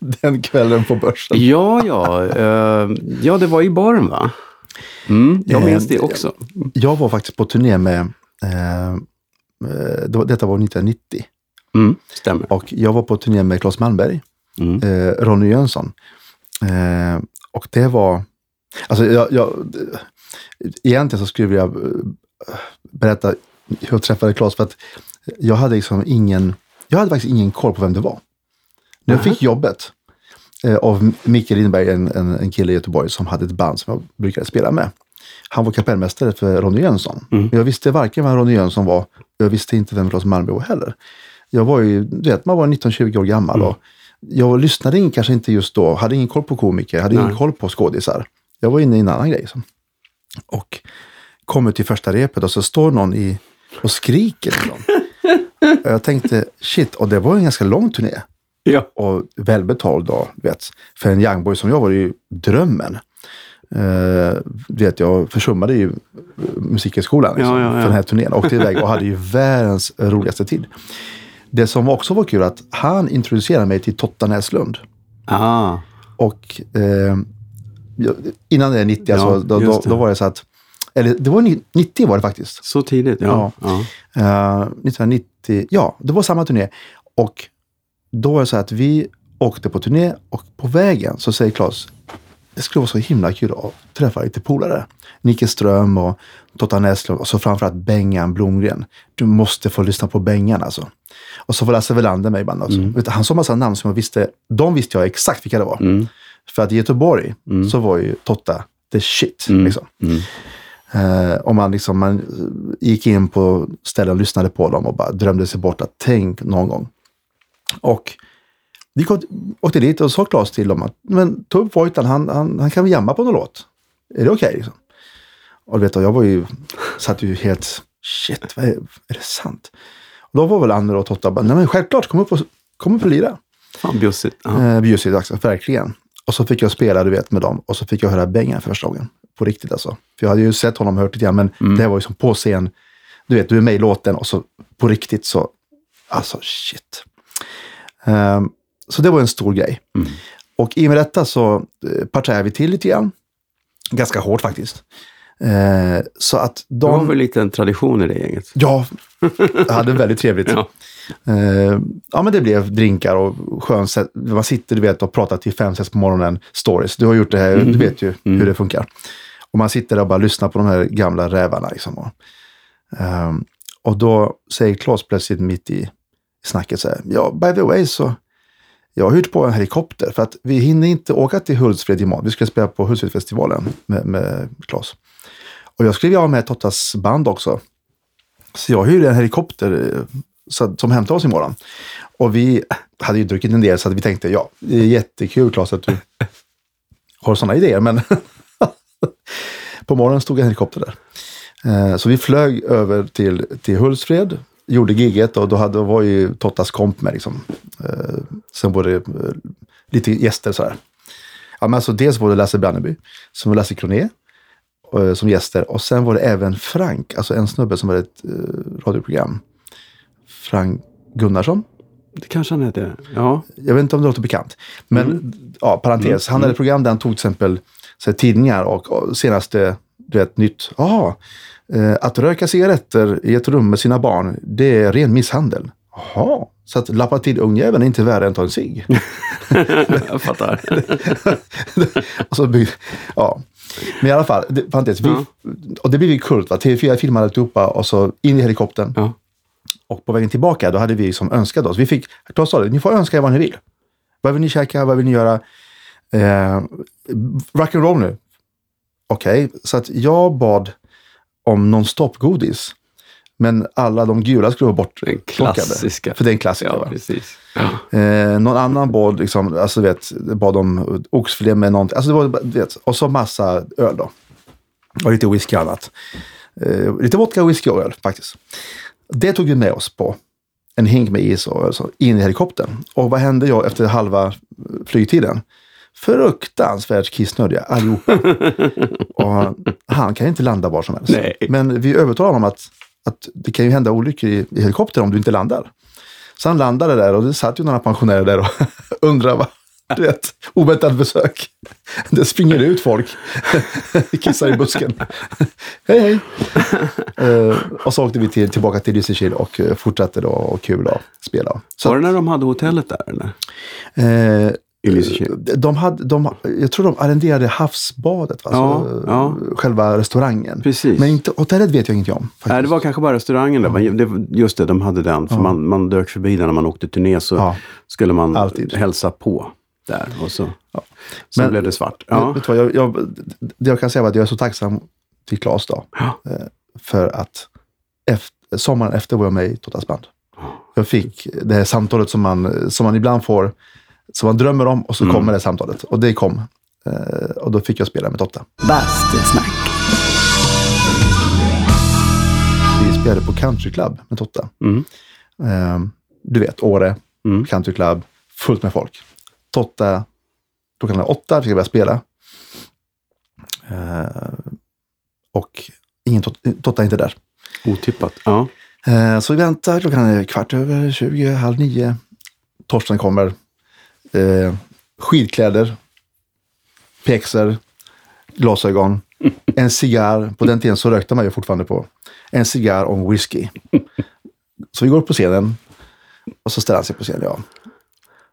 den kvällen på börsen. Ja, ja. eh, ja, det var i baren va? Mm, jag Eh, minns det också. Jag var faktiskt på turné med, eh, eh, detta var 1990. Mm, stämmer. Och jag var på turné med Claes Malmberg, Mm. eh, Ronny Jönsson. Eh, och det var, alltså jag, jag, egentligen så skulle jag eh, berätta hur jag träffade Claes för att jag hade liksom ingen, jag hade faktiskt ingen koll på vem det var. När jag fick jobbet eh, av Micke Lindberg, en, en, en kille i Göteborg som hade ett band som jag brukade spela med. Han var kapellmästare för Ronny Jönsson. Mm. Men Jag visste varken vem Ronny Jönsson var, jag visste inte vem Claes Malmberg var heller. Jag var ju, du vet, man var 19-20 år gammal Mm. och jag lyssnade in, kanske inte just då, hade ingen koll på komiker, hade ingen Nej. koll på skådisar. Jag var inne i en annan grej. Så. Och kommer till första repet och så står någon i och skriker till. Och jag tänkte, shit, och det var en ganska lång turné Ja. och välbetald då, vet. För en youngboy som jag var det ju drömmen. Uh, vet, jag försummade ju musikhögskolan liksom, Ja, ja, ja. för den här turnén. Åkte iväg och hade ju världens roligaste tid. Det som också var kul att han introducerade mig till Totta Näslund. Ah, Och eh, innan det är 90, Ja, alltså, då, då, då var det så att, eller det var ni- 90 var det faktiskt. så tidigt. Ja. ja. Eh, 1990, ja, det var samma turné. Och då var det så att vi åkte på turné och på vägen så säger Claes, det skulle vara så himla kul att träffa lite polare. Nicke Ström och Totta Näslund och så framförallt Bengan Blomgren. Du måste få lyssna på Bengan alltså. Och så var Lasse Welander med i bandet också. Du, Han sa massa namn som jag visste, de visste jag exakt vilka det var. Mm. För att i Göteborg så var ju Totta the shit. Mm. Liksom. Mm. Eh, och man, liksom, man gick in på ställen och lyssnade på dem och bara drömde sig bort att tänk någon gång. Och vi åkte dit och sa Claes till dem att men ta upp Vojtan, han, han, han kan väl jamma på någon låt. Är det okej? liksom? Och du vet, och jag var ju, satt ju helt, shit, vad är, är det sant? Och då var väl Ander och Totta bara, nej men självklart, kom upp och, kom upp och lira. Fan bjussigt. Ja. Eh, bjussigt också, verkligen. Och så fick jag spela, du vet, med dem. Och så fick jag höra Bengan första gången. På riktigt alltså. För jag hade ju sett honom och hört lite grann, men Mm. det var ju som på scen. Du vet, du är med i låten och så på riktigt så, alltså shit. Ehm, så det var en stor grej. Mm. Och i och med detta så eh, parterade vi till lite grann. Ganska hårt faktiskt. Eh, så att Det var de... väl lite en tradition i det gänget. Ja, jag hade väldigt trevligt. Ja. Eh, ja, men det blev drinkar och skön. Man sitter du vet, och pratar till fem, sex på morgonen, stories. Du har gjort det här, du vet ju hur det funkar. Och man sitter där och bara lyssnar på de här gamla rävarna. Liksom, och, ehm, och då säger Claes plötsligt mitt i snacket så här, ja, by the way så jag har hyrt på en helikopter för att vi hinner inte åka till Hultsfred imorgon. Vi ska spela på Hultsfredsfestivalen med, med Claes. Och jag skrev av med Tottas band också. Så jag hyrde en helikopter eh, så, som hämtade oss imorgon. Och vi hade ju druckit en del så att vi tänkte, ja, det är jättekul Claes att du har sådana idéer. Men på morgonen stod en helikopter där. Eh, så vi flög över till, till Hultsfred, gjorde gigget och då hade, var ju Tottas komp med. Liksom. Eh, sen var det lite gäster sådär. Ja, men alltså dels var det Lasse Branneby, som var Lasse Kroné som gäster. Och sen var det även Frank, alltså en snubbe som hade ett eh, radioprogram. Frank Gunnarsson. Det kanske han hette. Ja. Jag vet inte om det låter bekant. Men ja, parentes. Han hade ett program där han tog till exempel så här, tidningar och, och senaste, du vet, nytt. Ja, eh, att röka cigaretter i ett rum med sina barn, det är ren misshandel. Jaha, så att lappa till ungjäveln är inte värre än att ta en cigg. jag fattar. och så bygg, ja. Men i alla fall, det, parentes, vi, Ja. och det blev ju kult. Va? TV4 filmade alltihopa och så in i helikoptern. Ja. Och på vägen tillbaka, då hade vi liksom önskat oss. Vi fick, Claes sa det, ni får önska er vad ni vill. Vad vill ni käka? Vad vill ni göra? Eh, rock'n'roll nu. Okej, så att jag bad om non-stop-godis. Men alla de gula skulle vara Den bortplockade. klassiska. För det är en klassiker. Ja, precis. Ja. Eh, någon annan bad, liksom, alltså vet, bad om oxfilé med någonting. Alltså det var, vet, och så massa öl då. Och lite whisky och annat. Eh, lite vodka, whisky och öl faktiskt. Det tog vi med oss på en hink med is och öl, så in i helikoptern. Och vad hände jag efter halva flygtiden? Fruktansvärt kissnödiga allihopa. och han kan inte landa var som helst. Nej. Men vi övertalade honom att, att det kan ju hända olyckor i, i helikoptern om du inte landar. Så han landade där och det satt ju några pensionärer där och undrade vad, vet, oväntat besök. Det springer ut folk. Kissar i busken. hej hej. Eh, och så åkte vi till, tillbaka till Lysekil och eh, fortsatte då och kul och spela. Så, Var det när de hade hotellet där eller? eh, I Lysekil? de hade, de, jag tror de arrenderade havsbadet, va? Ja, Så, ja. själva restaurangen. Precis. Men inte, hotellet vet jag ingenting om. Faktiskt. Nej, det var kanske bara restaurangen där. Men det, just det, de hade den. För man, man dök förbi där när man åkte turné så Ja. skulle man Alltid. hälsa på där. Och så, så Men- blev det svart. Ja. Ja. Vad, jag, jag, det jag kan säga var att jag är så tacksam till Claes då. Ja. Eh, För att efter, sommaren efter var jag med i Tottas band. Jag fick det här samtalet som man, som man ibland får, som man drömmer om och så Mm. kommer det samtalet. Och det kom. Eh, Och då fick jag spela med Totta. Bastusnack. Vi spelade på Country Club med Totta. Mm. Eh, Du vet, Åre, Mm. Country Club, fullt med folk. Totta, klockan är åtta, fick jag börja spela. Eh, Och ingen Tot- Totta är inte där. Otippat. Ja. Eh, Så vi väntar, klockan är kvart över 20, halv nio. Torsten kommer. Eh, skidkläder, pjäxor, glasögon, en cigarr. På den tiden så rökte man ju fortfarande på. En cigarr och en whisky. Så vi går upp på scenen och så ställer han sig på scenen. Ja.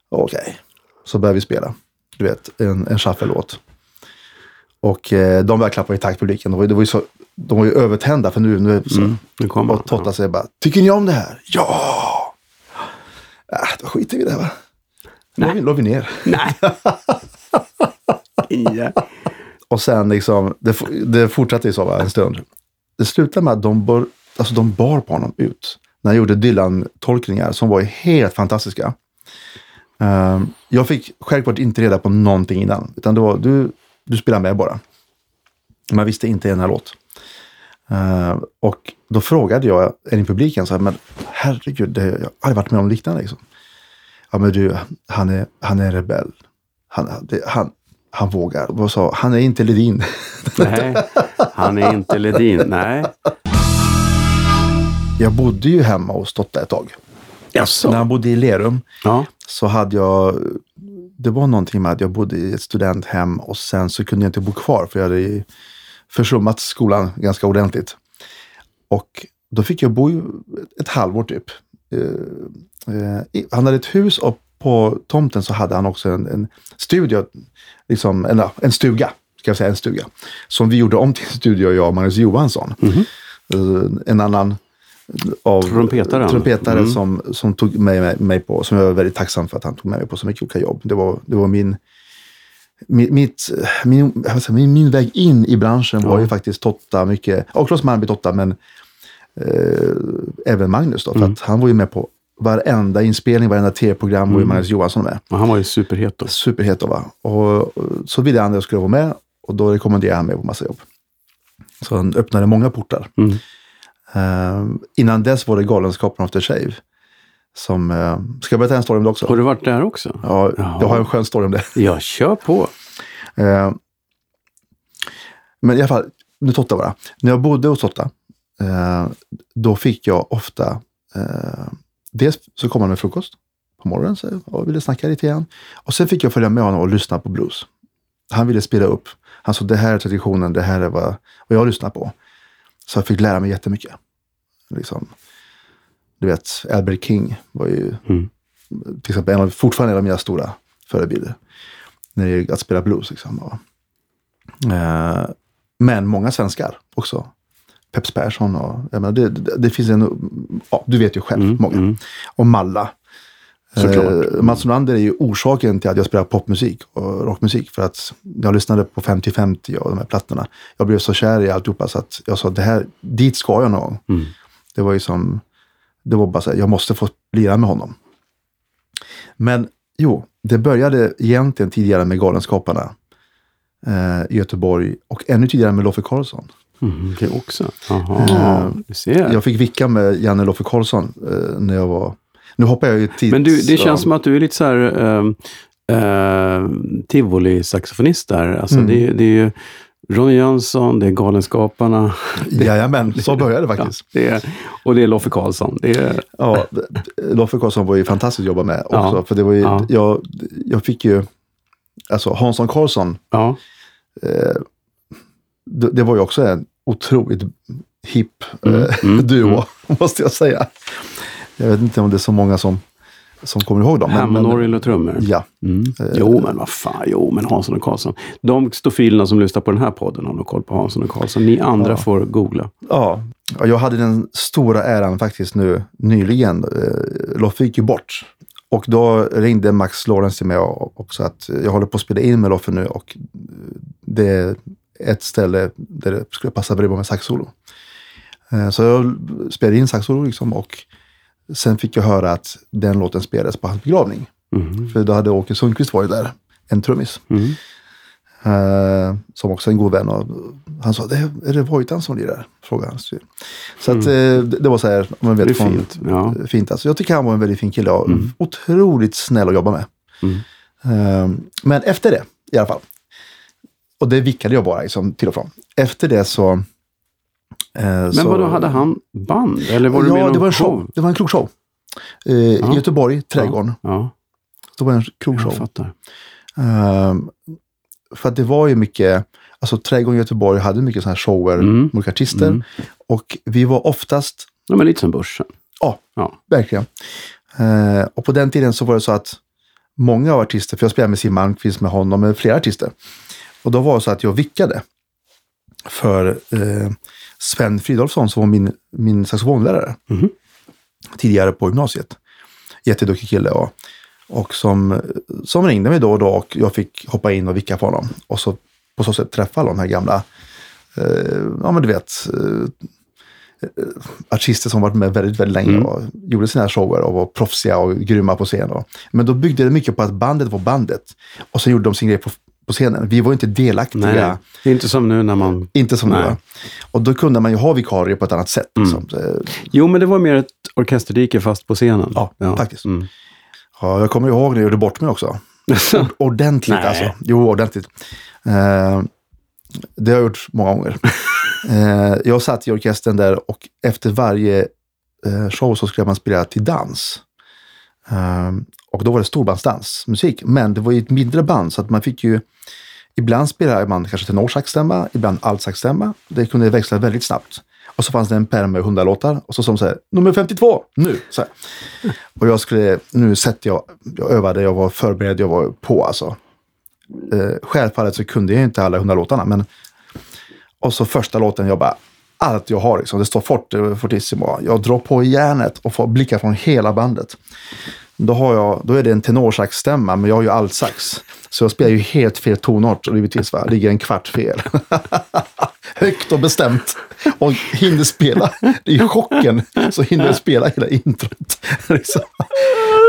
Okej, så börjar vi spela. Du vet, en, en shuffle-låt. Och eh, de börjar klappa i takt publiken. De var, det var ju så, de var ju övertända för nu, nu så, Mm. Nu kommer och Totta säger bara, tycker ni om det här? Ja! Äh, då skiter vi i det va? Vi, la vi ner. Nej. ja. Och sen liksom, det, det fortsatte ju så va, en stund. Det slutade med att de, bar, alltså de bar på honom ut. När jag gjorde Dylan-tolkningar som var helt fantastiska. Ehm, jag fick självklart inte reda på någonting innan. Utan det var, du, du spelar med bara. Man visste inte en här låt. Ehm, och då frågade jag en i publiken, så här, men herregud, det, jag har aldrig varit med om liknande. Liksom. Ja men du, han är, han är rebell. Han, det, han, han vågar. Vad sa, han är inte Ledin. Nej, han är inte Ledin. Nej. Jag bodde ju hemma hos Totta ett tag. Jaså? När han bodde i Lerum Ja. så hade jag, det var någonting med att jag bodde i ett studenthem och sen så kunde jag inte bo kvar för jag hade försummat skolan ganska ordentligt. Och då fick jag bo ett halvår typ. Eh, eh, Han hade ett hus och på tomten så hade han också en, en studio, liksom, en, en stuga, ska jag säga, en stuga. Som vi gjorde om till en studio, jag och Magnus Johansson. Eh, En annan av Trumpetaren. trumpetare Mm. som, som tog med mig, på, som jag var väldigt tacksam för att han tog med mig på så mycket olika jobb. Det var, det var min, mitt, min, min, min väg in i branschen var Ja. ju faktiskt Totta mycket, och Claes Malmby Totta, men eh, även Magnus då, för Mm. att han var ju med på varenda inspelning, varenda tv-program Mm. var ju Magnus Johansson med. Och Han var ju superhet då. Superhet då va. Och, och så ville han att jag skulle vara med och då rekommenderade han mig på massa jobb. Så han öppnade många portar. Mm. Eh, innan dess var det Galenskapen After Shave. Som, eh, ska jag berätta en story om det också? Har du varit där också? Ja, Jaha. jag har en skön story om det. Ja, kör på. Eh, men i alla fall, nu Totta bara. När jag bodde hos Totta, då fick jag ofta, eh, dels så kom han med frukost på morgonen så, och ville snacka lite grann. Och sen fick jag följa med honom och lyssna på blues. Han ville spela upp. Han sa, det här är traditionen, det här är vad, vad jag lyssnar på. Så jag fick lära mig jättemycket. Liksom, du vet, Albert King var ju Mm. till exempel en av, fortfarande en av mina stora förebilder. När det gäller att spela blues. Liksom. Och, eh, men många svenskar också. Peps Persson och jag menar, det, det, det finns en, ja, du vet ju själv, Mm, många. mm. Och Malla. Eh, Mats Nordlander är ju orsaken till att jag spelar popmusik och rockmusik. För att jag lyssnade på 50-50 och de här plattorna. Jag blev så kär i alltihopa så att jag sa, det här, dit ska jag någon gång. Mm. Det var ju som, det var bara så här, jag måste få lira med honom. Men jo, det började egentligen tidigare med Galenskaparna eh, i Göteborg och ännu tidigare med Loffe Karlsson. Mm, det också. Jaha, Eh. Jag fick vicka med Janne Loffe Karlsson eh, när jag var, nu hoppar jag ju tids... Men du, det känns ja. som att du är lite så här uh, tivoli-saxofonist där. Alltså Mm. det, det är ju Ronny Jönsson, det är Galenskaparna. Jajamän, så började det Ja, faktiskt. det är, och det är Loffe Karlsson. Det är, Ja, Loffe Karlsson var ju fantastiskt att jobba med också. Ja. För det var ju, Ja. jag, jag fick ju, alltså Hansson Karlsson, ja, eh, det, det var ju också en otroligt hipp Mm, eh, mm, duo, mm. måste jag säga. Jag vet inte om det är så många som, som kommer ihåg dem. Hammond, orgel och trummor. Ja, Mm. Jo, men vad fan, jo, men Hansson och Karlsson. De stofilerna som lyssnar på den här podden har nog koll på Hansson och Karlsson. Ni andra Ja. får googla. ja. Ja, Jag hade den stora äran faktiskt nu nyligen. Eh, Loffe gick ju bort. Och då ringde Max Lorenz till mig också att jag håller på att spela in med Loffe nu och det ett ställe där det skulle passa väldigt bra med saxsolo. Eh, Så jag spelade in saxsolo liksom och sen fick jag höra att den låten spelades på hans begravning. Mm. För då hade Åke Sundqvist varit där, en trummis. Mm. Eh, som också är en god vän. Och han sa, det är, det Vojtan som lirar? Frågade han. Så att, eh, det, det var så här, man vet, Det är från- fint. Ja. fint alltså. Jag tycker han var en väldigt fin kille och Mm. otroligt snäll att jobba med. Mm. Eh, men efter det, i alla fall. Och det vickade jag bara liksom, till och från. Efter det så... eh, Men så, vadå, hade han band? Eller var Ja, någon det var en show. Det var en krogshow. Eh, I Göteborg, Trädgården. Ja, Det var en jag krogshow. fattar. Ehm, för att det var ju mycket, alltså Trädgården i Göteborg hade mycket sådana här shower Mm. med olika artister. Mm. Och vi var oftast, Ja, men lite som Börsen. ja, Ja. verkligen. Eh, och på den tiden så var det så att många av artister, för jag spelade med Siw Malmkvist, med honom, med flera artister. Och då var det så att jag vickade för eh, Sven Fridolfsson som var min, min saxofonlärare Mhm. tidigare på gymnasiet. Jätteduktig kille och, och som, som ringde mig då och då och jag fick hoppa in och vicka på honom. Och så på så sätt träffa alla de här gamla, eh, ja men du vet, eh, artister som varit med väldigt, väldigt länge Mm. och gjorde sina shower och var proffsiga och grymma på scen. Och, men då byggde det mycket på att bandet var bandet. Och så gjorde de sin grej på, på scenen. Vi var inte delaktiga. Nej, inte som nu när man... Inte som Nej. var. Och då kunde man ju ha vikarier på ett annat sätt. Liksom. Så, Jo, men det var mer ett orkesterdike fast på scenen. Ja, faktiskt. Mm. Ja, jag kommer ihåg när jag gjorde bort mig också. Ordentligt Nej. alltså. Jo, ordentligt. Eh, det har jag gjort många gånger. eh, jag satt i orkestern där och efter varje eh, show så skulle man spela till dans. Eh, och då var det storbandsdansmusik. Men det var ju ett mindre band så att man fick ju Ibland spelade man kanske tenorsaxstämma, ibland altsaxstämma. Det kunde växla väldigt snabbt. Och så fanns det en pärm med 100 låtar och så som så här, nummer 52, nu! Så här. Och jag skulle, nu sätter jag, jag övade, jag var förberedd, jag var på alltså. Eh, självfallet så kunde jag inte alla 100 låtarna, men och så första låten, jag bara, allt jag har liksom, det står forte, eh, fortissimo. Jag drar på järnet och får blickar från hela bandet. Då, har jag, då är det en tenorsaxstämma, men jag har ju altsax. Så jag spelar ju helt fel tonart och givetvis va, ligger en kvart fel. Högt och bestämt. Och hinner spela. Det är chocken. Så hinner jag spela hela introt. Liksom.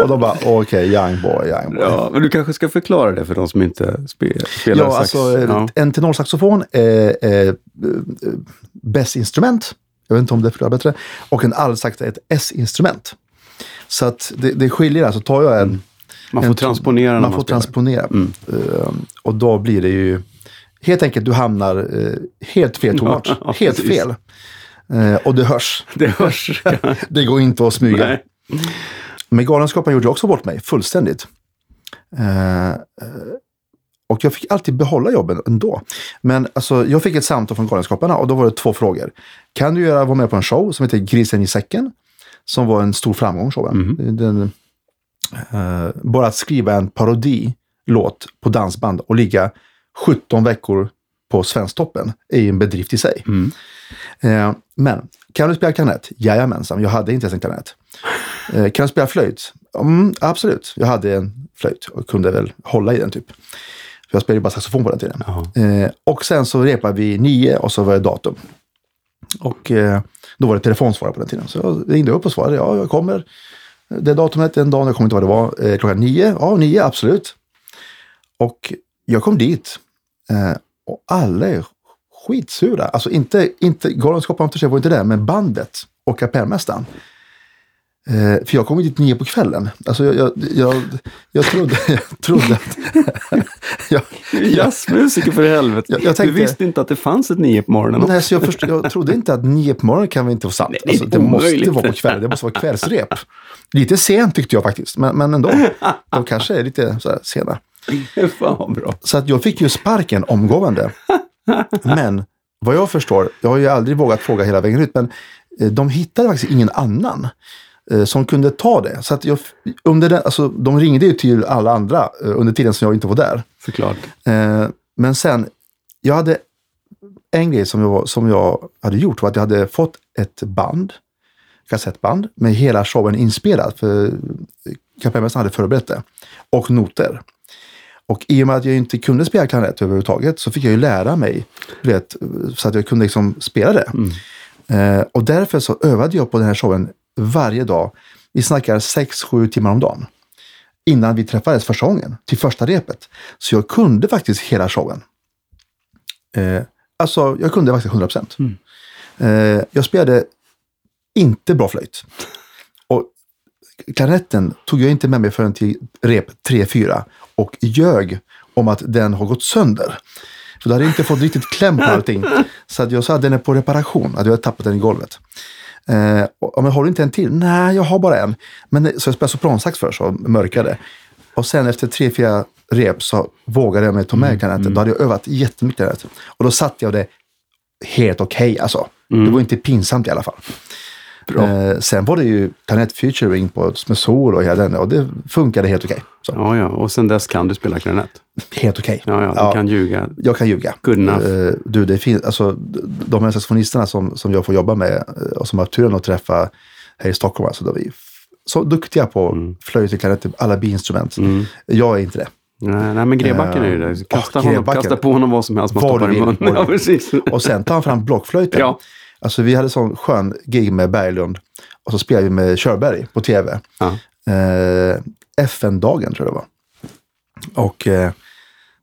Och de bara, okej, young boy, young boy. Ja, men du kanske ska förklara det för de som inte spe, spelar Ja, sax. alltså Ja. en tenorsaxofon är, är eh, bäst-instrument. Jag vet inte om det förklarar bättre. Och en altsax är ett S-instrument. Så att det, det skiljer alltså. Tar jag en... Man får transponera Man man får spelar. transponera. Mm. Ehm, och då blir det ju... Helt enkelt, du hamnar eh, helt fel tonart. Ja, helt precis. fel. Eh, och det hörs. Det hörs. Det går inte att smyga. Nej. Men Galenskaparna gjorde också bort mig fullständigt. Eh, och jag fick alltid behålla jobben ändå. Men alltså, jag fick ett samtal från Galenskaparna och då var det två frågor. Kan du göra, vara med på en show som heter Grisen i säcken? Som var en stor framgång, showen. Mhm. Den, eh, bara att skriva en parodilåt på dansband och ligga 17 veckor på Svensktoppen är ju en bedrift i sig. Mm. Eh, men kan du spela klarnett? Jajamensan, jag hade inte ens en klarnett. Eh, kan du spela flöjt? Mm, absolut, jag hade en flöjt och kunde väl hålla i den typ. För jag spelade ju bara saxofon på den tiden. Eh, och sen så repade vi nio och så var det datum. Och eh, då var det telefonsvarare på den tiden. Så jag ringde upp och svarade, ja jag kommer. Det datumet, den dagen, jag kommer inte ihåg vad det var, eh, klockan nio. Ja, nio, absolut. Och jag kom dit eh, och alla är skitsura. Alltså inte, inte Galenskaparna för var inte det, men bandet och kapellmästaren. Eh, för jag kom dit nio på kvällen. Alltså jag, jag, jag, jag trodde, jag trodde att... jag, Jazzmusiker för helvete. Jag- jag tänkte- Du visste inte att det fanns ett nio på morgonen. Nej, så jag, först, jag trodde inte att nio på morgonen kan väl inte vara sant. Nej, det alltså, det måste vara på kvällen. Det måste vara kvällsrep. Lite sent tyckte jag faktiskt, men, men ändå. De kanske är lite så här sena. Fan vad bra. Så att jag fick ju sparken omgående. Men vad jag förstår, jag har ju aldrig vågat fråga hela vägen ut, men eh, de hittade faktiskt ingen annan som kunde ta det. Så att jag, under den, alltså, de ringde ju till alla andra eh, under tiden som jag inte var där. Såklart. Eh, men sen, jag hade en grej som jag, som jag hade gjort var att jag hade fått ett band, kassettband, med hela showen inspelad. För kapellmästaren hade förberett det. Och noter. Och i och med att jag inte kunde spela klarinett överhuvudtaget så fick jag ju lära mig, vet, så att jag kunde liksom spela det. Eh, och därför så övade jag på den här showen varje dag. Vi snackar 6-7 timmar om dagen. Innan vi träffades första gången, till första repet. Så jag kunde faktiskt hela showen. Eh, alltså, jag kunde faktiskt 100 procent. Eh, jag spelade inte bra flöjt. Och klarinetten tog jag inte med mig förrän till rep 3-4 och ljög om att den har gått sönder. Så du hade inte fått riktigt kläm på allting. Så att jag sa att den är på reparation, att jag hade tappat den i golvet. Eh, och, men har du inte en till? Nej, jag har bara en. Men, så jag spelade sopransax först och mörkade. Och sen efter tre, fyra rep så vågade jag mig ta med klarinetten. Då hade jag övat jättemycket klarinett. Och då satte jag det helt okej alltså. Det var inte pinsamt i alla fall. Eh, sen var det ju Planet Featuring på, med sol och hela den och det funkade helt okej. Så, Ja, ja. Och sen dess kan du spela klarinett. Helt okej. Ja, ja. Du kan ljuga. Jag kan ljuga. Good enough. Eh, du, det finns, alltså, de här saxofonisterna som, som jag får jobba med eh, och som har turen att träffa här i Stockholm, alltså, de är så duktiga på Mm. flöjt och klarinett, alla biinstrument. Jag är inte det. Nej, nej men Grebacken är ju det. Kasta, åh, honom, kasta på honom vad som helst man stoppar i munnen. Ja. Och sen tar han fram blockflöjten. Ja. Alltså vi hade sån skön gig med Berglund och så spelade vi med Körberg på tv. Ja. Eh, FN-dagen tror jag det var. Och eh,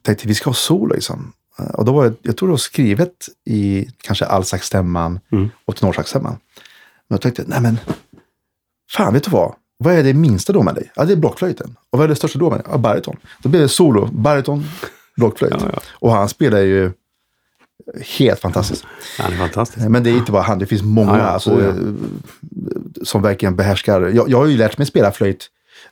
tänkte vi ska ha solo liksom. Eh, Och då var det, jag tror det var skrivet i kanske allsaxstämman Mm. och tenorsaxstämman. Men jag tänkte, nej men, fan vet du vad? Vad är det minsta då med dig? Ja, det är blockflöjten. Och vad är det största då med dig? Ja, bariton. Då blev det solo, bariton, blockflöjt. Ja, ja. Och han spelar ju helt fantastiskt. Han är fantastisk. Men det är inte bara han, det finns många Ja, ja. alltså, Oh, ja. eh, som verkligen behärskar. Jag, jag har ju lärt mig spela flöjt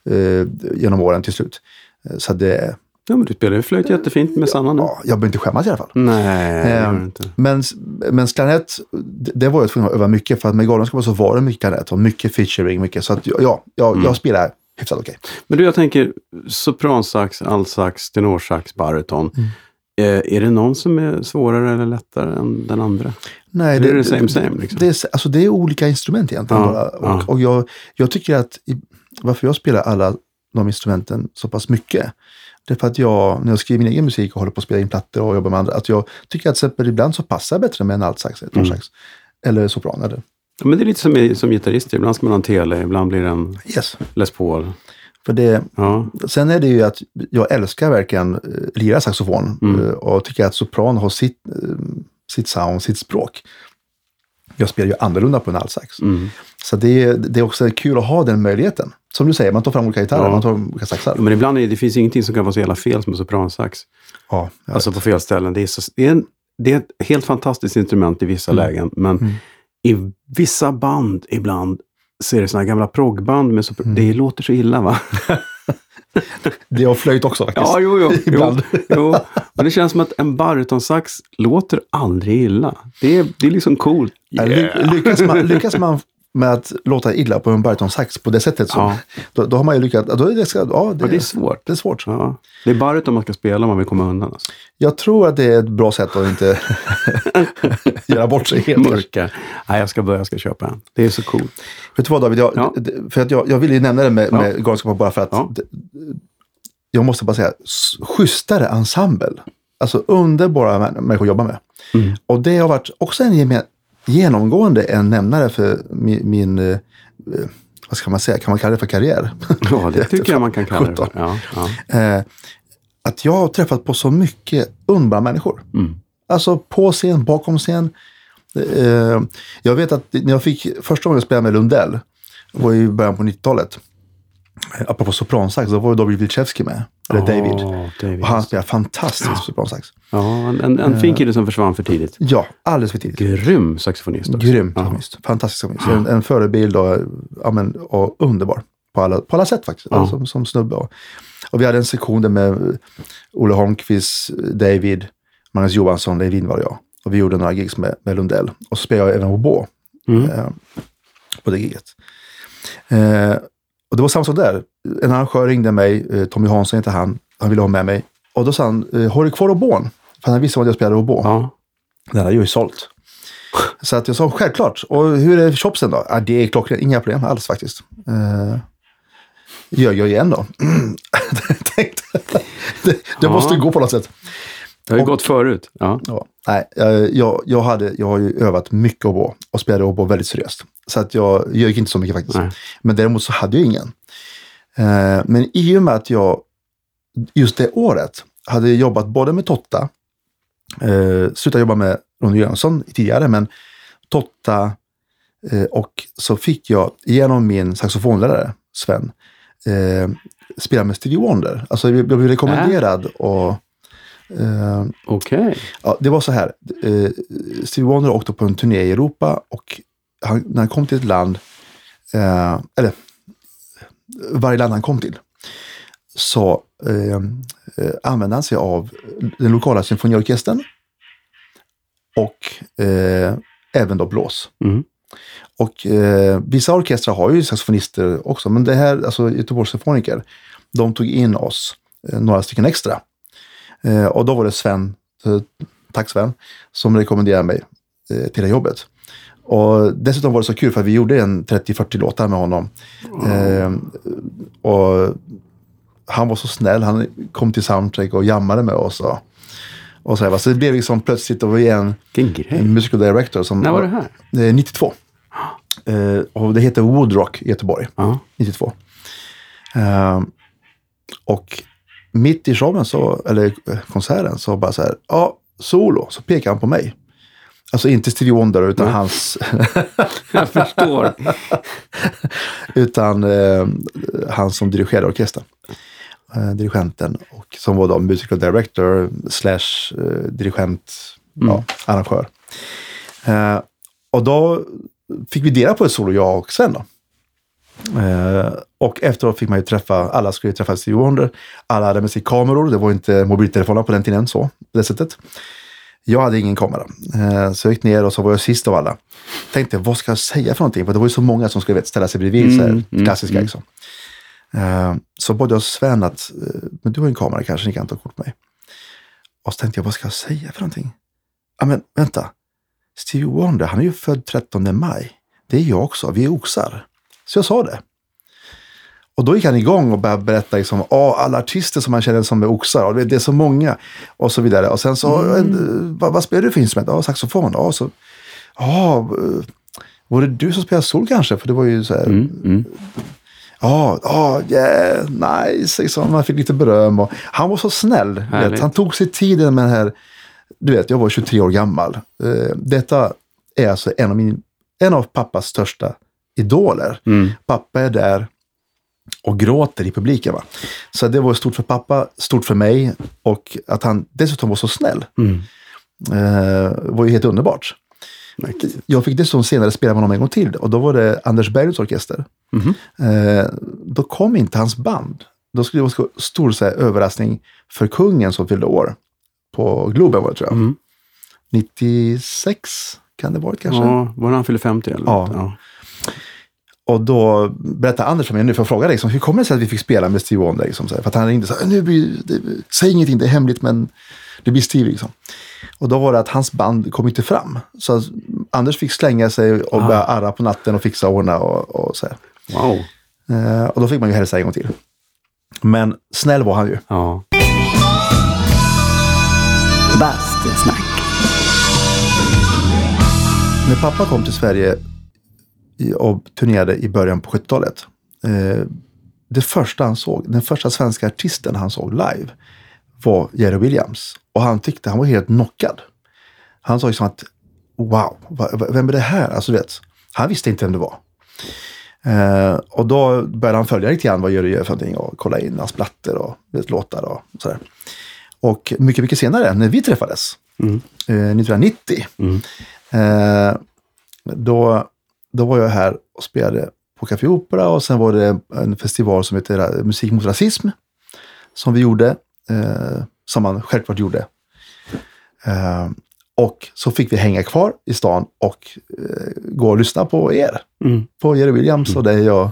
eh, genom åren till slut. Eh, Så det, Ja, men du spelar ju flöjt jättefint med Sanna nu. ja, jag behöver inte skämmas i alla fall. Nej, Eh, inte. Men, men klarinett, det, det var jag tvungen att öva mycket för att med Galenskaparna så var det mycket klarinett och mycket featuring. Mycket, så att ja, jag, Mm. jag spelar hyfsat okej. Men du, jag tänker sopransax, altsax, tenorsax, bariton. Mm. Eh, är det någon som är svårare eller lättare än den andra? Nej, Det är det same same, liksom. det, är, alltså, det är olika instrument egentligen. Ja, bara. Och, ja. och jag, jag tycker att varför jag spelar alla de instrumenten så pass mycket. Det är för att jag, när jag skriver min egen musik och håller på att spela in plattor och jobbar med andra, att jag tycker att exempel ibland så passar bättre med en altsax, ett Mm. sax eller sopran. Eller, Ja, men det är lite som, som gitarrist. Ibland ska man ha en tele, ibland blir det en yes. Les Paul. För det, Ja, sen är det ju att jag älskar verkligen uh, lira saxofon Mm. eh, och tycker att sopran har sitt, eh, sitt sound, sitt språk. Jag spelar ju annorlunda på en altsax. mm. Så det, är- det är också kul att ha den möjligheten. Som du säger, man tar fram olika gitarrer, Ja. man tar olika saxar. men ibland är det, finns ingenting som kan vara så jävla fel som en sopransax. Ja, Alltså vet. på fel ställen. Det är, så, det, är en, det är ett helt fantastiskt instrument i vissa Mm. lägen. Men i vissa band ibland så är det såna gamla proggband sopran. Mm. Det låter så illa va? Det har flöjt också faktiskt. Ja, jo, jo. jo, Ibland. jo. Men det känns som att en baritonsax låter aldrig illa. Det är, det är liksom coolt. Ly- lyckas, man, lyckas man med att låta illa på en barytonsax på det sättet, så, Ja. då, då har man ju lyckats. Då är det, ja, det, det är svårt. Det är svårt. Ja. Det är baryton man ska spela om man vill komma undan. Alltså. Jag tror att det är ett bra sätt att inte göra bort sig helt. Mörka. Nej, jag ska börja, jag ska köpa en. Det är så coolt. Vet du vad David, jag, Ja. för att jag, jag ville ju nämna det med, med Galenskaparna bara för att jag måste bara säga, schysstare ensemble. Alltså underbara mä- människor att jobba med. Mm. Och det har varit också en geme- genomgående en nämnare för min, min eh, eh, vad ska man säga, kan man kalla det för karriär? Ja, det tycker jag man kan kalla det för. 17. Ja, ja. Eh, att jag har träffat på så mycket underbara människor. Mm. Alltså på scen, bakom scen. Jag vet att när jag fick första gången jag spelade med Lundell, det var i början på 90-talet. Eh, Apropå sopransax, då var ju David Wilczewski med. Eller David. Åh, David. Och han spelade fantastisk sopransax. Ja, en, en, en fin kille som försvann för tidigt. Ja, alldeles för tidigt. Grym saxofonist också. Grym Ja. saxofonist. Fantastisk saxofonist. En, en förebild och, ja, men, och underbar. På alla, på alla sätt faktiskt. Ja. Som, som snubbe. Och, och vi hade en sektion där med Olle Holmqvist, David, Magnus Johansson, Leif Lindvall och jag. Och vi gjorde några gigs med, med Lundell. Och så spelade jag även oboe Mm. eh, på det giget. Eh, och det var samma sak där. En arrangör ringde mig, eh, Tommy Hansson heter han. Han ville ha med mig. Och då sa han, eh, har du kvar oboen? För han visste att jag spelade oboe. Ja. Den hade jag ju sålt. Så att jag sa självklart. Och hur är chopsen då? Ja, det är klockrent. Inga problem alls faktiskt. Uh, gör jag igen då. Tänkte, det, det Ja. måste gå på något sätt. Det har ju Och- gått förut. Ja. Ja, nej, jag, jag, hade, jag har ju övat mycket oboe och spelade oboe väldigt seriöst. Så att jag, jag gick inte så mycket faktiskt. Nej. Men däremot så hade jag ingen. Eh, men i och med att jag just det året hade jobbat både med Totta, eh, slutade jobba med Ronny Jönsson tidigare, men Totta eh, och så fick jag genom min saxofonlärare Sven eh, spela med Stevie Wonder. Alltså jag blev rekommenderad och eh, Okej. Ja, det var så här. Eh, Stevie Wonder åkte på en turné i Europa och han, när han kom till ett land, eh, eller varje land han kom till, så eh, eh, använde han sig av den lokala symfoniorkestern och eh, även då blås. Mm. Och eh, vissa orkestrar har ju saxofonister också, men det här, alltså Göteborgs symfoniker, de tog in oss, eh, några stycken extra. Eh, och då var det Sven, eh, tack Sven, som rekommenderade mig eh, till det jobbet. Och dessutom var det så kul för vi gjorde en 30-40 låtar med honom. Eh, och han var så snäll, han kom till soundtrack och jammade med oss. Och, och så, här, så det blev liksom plötsligt, och vi en, en musical director som När var det här? Eh, 92. Eh, och det heter Woodrock i Göteborg, Ja. 92. Eh, och mitt i showen, så, eller eh, konserten, så bara så här, ja, solo, så pekar han på mig. Alltså inte Stevie Wonder, utan Nej. hans, Jag förstår. utan eh, han som dirigerade orkestern. Eh, dirigenten, och som var då musical director slash eh, dirigent, ja, arrangör. Eh, och då fick vi dela på ett solo, jag och Sven. Då. Eh, och efteråt fick man ju träffa, alla skulle ju träffa Stevie Wonder. Alla hade med sig kameror, det var inte mobiltelefoner på den tiden så, på det sättet. Jag hade ingen kamera. Eh, så jag gick ner och så var jag sist av alla. Tänkte, vad ska jag säga för någonting? För det var ju så många som skulle vet, ställa sig bredvid, så här, Mm, mm, klassiska mm. liksom. Eh, så både jag Sven att, eh, men du har en kamera kanske, ni kan ta kort på mig. Och så tänkte jag, vad ska jag säga för någonting? Ja men vänta, Stevie Wonder, han är ju född 13 maj. Det är jag också, vi är oxar. Så jag sa det. Och då gick han igång och började berätta liksom, "Åh, alla artister som man känner som är oxar. Och det är så många. Och så vidare. Och sen så, Mm. "Eh, vad, vad spelar du för instrument? Ja, saxofon. Ja, så, ja, eh, var det du som spelade sol kanske? För det var ju så här, Mm, mm. Ja, ja, yeah, nice. Liksom. Man fick lite beröm. Och han var så snäll. Han tog sig tiden med det här. Du vet, jag var 23 år gammal. Eh, detta är alltså en av, min, en av pappas största idoler. Mm. Pappa är där och gråter i publiken. Va? Så det var stort för pappa, stort för mig och att han dessutom var så snäll Mm. eh, var ju helt underbart. Mäktigt. Jag fick dessutom senare spela med honom en gång till och då var det Anders Berglunds orkester. Eh, då kom inte hans band. Då skulle det vara stor så här, överraskning för kungen som fyllde år. På Globen var det tror jag. Mm. 96 kan det varit kanske. Ja, var det han fyllde 50 eller? Ja. ja. Och då berättade Anders för mig, nu får jag fråga dig, liksom, hur kommer det sig att vi fick spela med Steve Wonder? Liksom, för att han ringde så här, nu blir, det, säg ingenting, det är hemligt, men det blir Steve. Liksom. Och då var det att hans band kom inte fram. Så Anders fick slänga sig och Ah. börja arra på natten och fixa och ordna och, och så här. Wow. Eh, och då fick man ju hälsa en gång till. Men snäll var han ju. Ja. Bastusnack. När pappa kom till Sverige och turnerade i början på 70-talet. Eh, det första han såg, den första svenska artisten han såg live var Jerry Williams. Och han tyckte han var helt knockad. Han sa liksom att wow, vem är det här? Alltså vet, han visste inte vem det var. Eh, och då började han följa lite grann vad Jerry gör för någonting och kolla in hans plattor och vet, låtar och sådär. Och mycket, mycket senare när vi träffades, Mm. eh, 1990, Mm. Eh, då, då var jag här och spelade på Café Opera och sen var det en festival som heter Musik mot rasism. Som vi gjorde, eh, som man självklart gjorde. Eh, och så fick vi hänga kvar i stan och eh, gå och lyssna på er. Mm. På Jerry Williams och dig och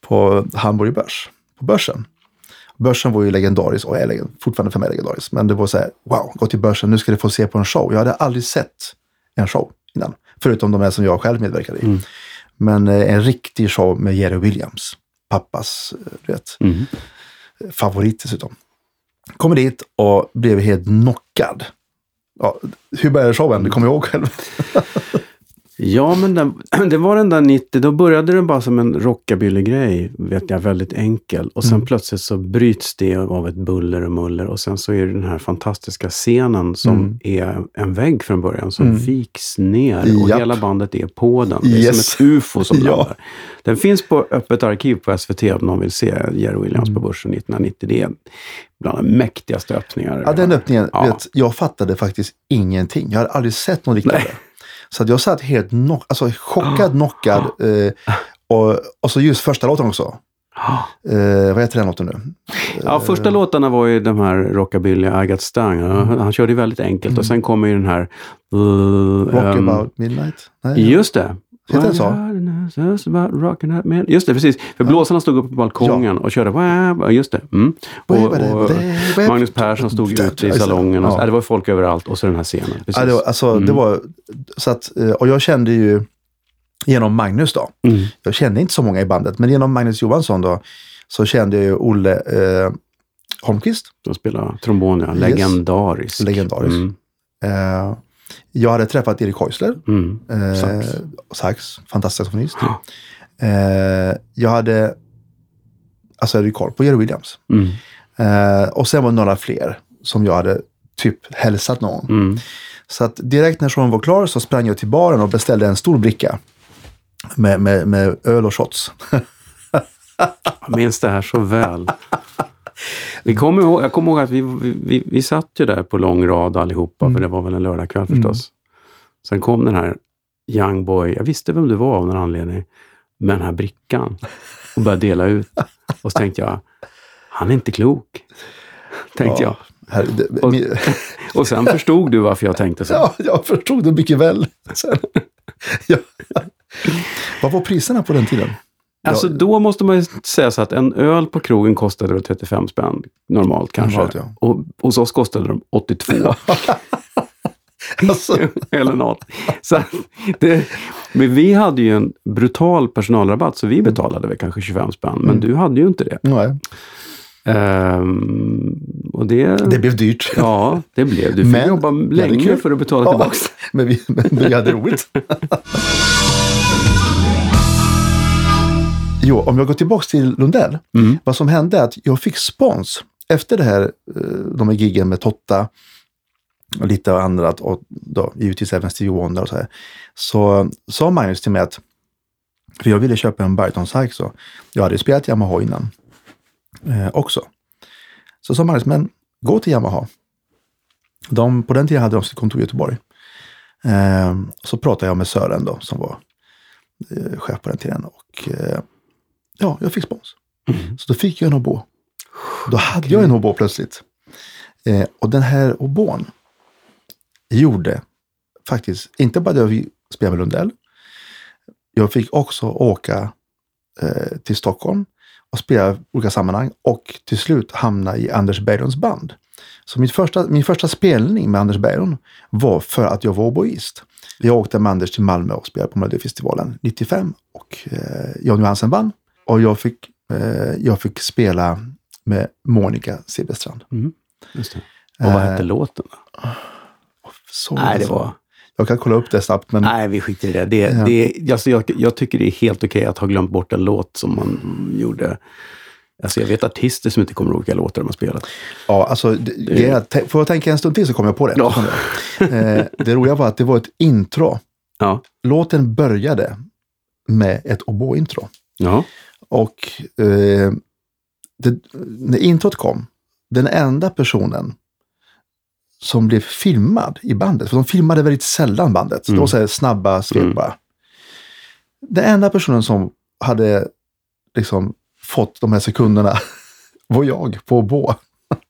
på Hamburg Börs, på börsen. Börsen var ju legendarisk och är legend, fortfarande för mig legendarisk. Men det var så här, wow, gå till börsen, nu ska du få se på en show. Jag hade aldrig sett en show innan. Förutom de här som jag själv medverkade i. Mm. Men eh, en riktig show med Jerry Williams. Pappas eh, du vet, Mm. favorit dessutom. Kommer dit och blev helt knockad. Ja, hur började showen? Det kommer jag ihåg själv. Ja, men den, det var den där 90, då började den bara som en rockabilly-grej, vet jag, väldigt enkel. Och sen Mm. plötsligt så bryts det av ett buller och muller och sen så är det den här fantastiska scenen som Mm. är en vägg från början som Mm. viks ner och Japp. hela bandet är på den. Det är Yes. som ett ufo som Ja. landar. Den finns på öppet arkiv på SVT om någon vill se Jerry Williams Mm. på Börsen 1990. Det är bland de mäktigaste öppningar. Ja, den öppningen, Ja. vet, jag fattade faktiskt ingenting. Jag hade aldrig sett någon liknande. Så att jag satt helt knock, alltså, chockad, knockad. Eh, och, och så just första låten också. Eh, vad heter den låten nu? Ja, första låtarna var ju de här rockabilly, I got stung. Han, han körde ju väldigt enkelt och sen kommer ju den här... Uh, Rock ehm, about midnight? Nej. Just det. Heter den så? Just det, precis. För blåsarna stod uppe på balkongen och körde... Just det. Mm. Och, och Magnus Persson stod ute i salongen. Och, ja. Det var folk överallt och så den här scenen. Precis. Ja, det var, alltså, det Mm. var, så att, eh, och jag kände ju genom Magnus då. Mm. Jag kände inte så många i bandet, men genom Magnus Johansson då så kände jag ju Olle eh, Holmqvist. De spelar trombon, ja. Legendarisk. Legendarisk. Mm. Eh, jag hade träffat Erik Häusler. Mm. Eh, Sax. sax. fantastisk saxofonist. Ja. Eh, jag hade, alltså jag hade koll på Jerry Williams. Mm. Eh, och sen var det några fler som jag hade typ hälsat någon. Mm. Så att direkt när showen var klar så sprang jag till baren och beställde en stor bricka. Med, med, med öl och shots. Jag minns det här så väl. Vi kommer ihåg, jag kommer ihåg att vi, vi, vi, satt ju där på lång rad allihopa, Mm. för det var väl en lördagkväll förstås. Sen kom den här Young Boy, jag visste vem du var av någon anledning, med den här brickan och började dela ut. Och så tänkte jag, han är inte klok. Tänkte Ja, Här, det, Och- min, jag. Och sen förstod du varför jag tänkte så. ja, jag förstod det mycket väl. Sen, ja. Vad var priserna på den tiden? Alltså då måste man ju säga så att en öl på krogen kostade väl 35 spänn normalt kanske. Normalt, ja. Och hos oss kostade de 82. Alltså, eller något. Så det, men vi hade ju en brutal personalrabatt så vi betalade väl kanske 25 spänn. Men Mm. du hade ju inte det. nej, Ehm, och det, det blev dyrt. Ja, det blev. Du fick jobba Ja, det länge för att betala Ja, tillbaka. men, vi, men vi hade roligt. jo, om jag går tillbaka till Lundell. Mm. Vad som hände är att jag fick spons efter det här, eh, de här giggen med Totta och lite annat och då, givetvis även Stevie Wonder och så här. Så sa Magnus till mig att, för jag ville köpa en Bariton Sax och jag hade ju spelat Yamaha innan eh, också. Så sa Magnus, men gå till Yamaha. De, på den tiden hade de sitt kontor i Göteborg. Eh, så pratade jag med Sören då, som var eh, chef på den tiden. Och eh, ja, jag fick spons. Mm. Så då fick jag en obo. Då hade jag en obo plötsligt. Eh, och den här obon gjorde faktiskt, inte bara att jag fick spela med Lundell. Jag fick också åka eh, till Stockholm och spela i olika sammanhang och till slut hamna i Anders Berglunds band. Så mitt första, min första spelning med Anders Berglund var för att jag var oboist. Jag åkte med Anders till Malmö och spelade på Melodifestivalen 95 och eh, Jan Johansen vann. Och jag fick, eh, jag fick spela med Monica Silfverstrand. Mm. Och vad hette Eh, låten? Så Nej, det var... Jag kan kolla upp det snabbt, men Nej, vi skiter i det. det, Ja. det alltså jag, jag tycker det är helt okej att ha glömt bort en låt som man gjorde. Alltså jag vet artister som inte kommer ihåg vilka låtar de har spelat. ja, alltså, det, det... är, får jag tänka en stund till så kommer jag på det. Ja. Eh, det roliga var att det var ett intro. Ja. Låten började med ett oboe-intro. Ja. Och eh, det, när introt kom, den enda personen som blev filmad i bandet, för de filmade väldigt sällan bandet, det var så här snabba svep Mm. bara. Den enda personen som hade liksom fått de här sekunderna var jag på oboe.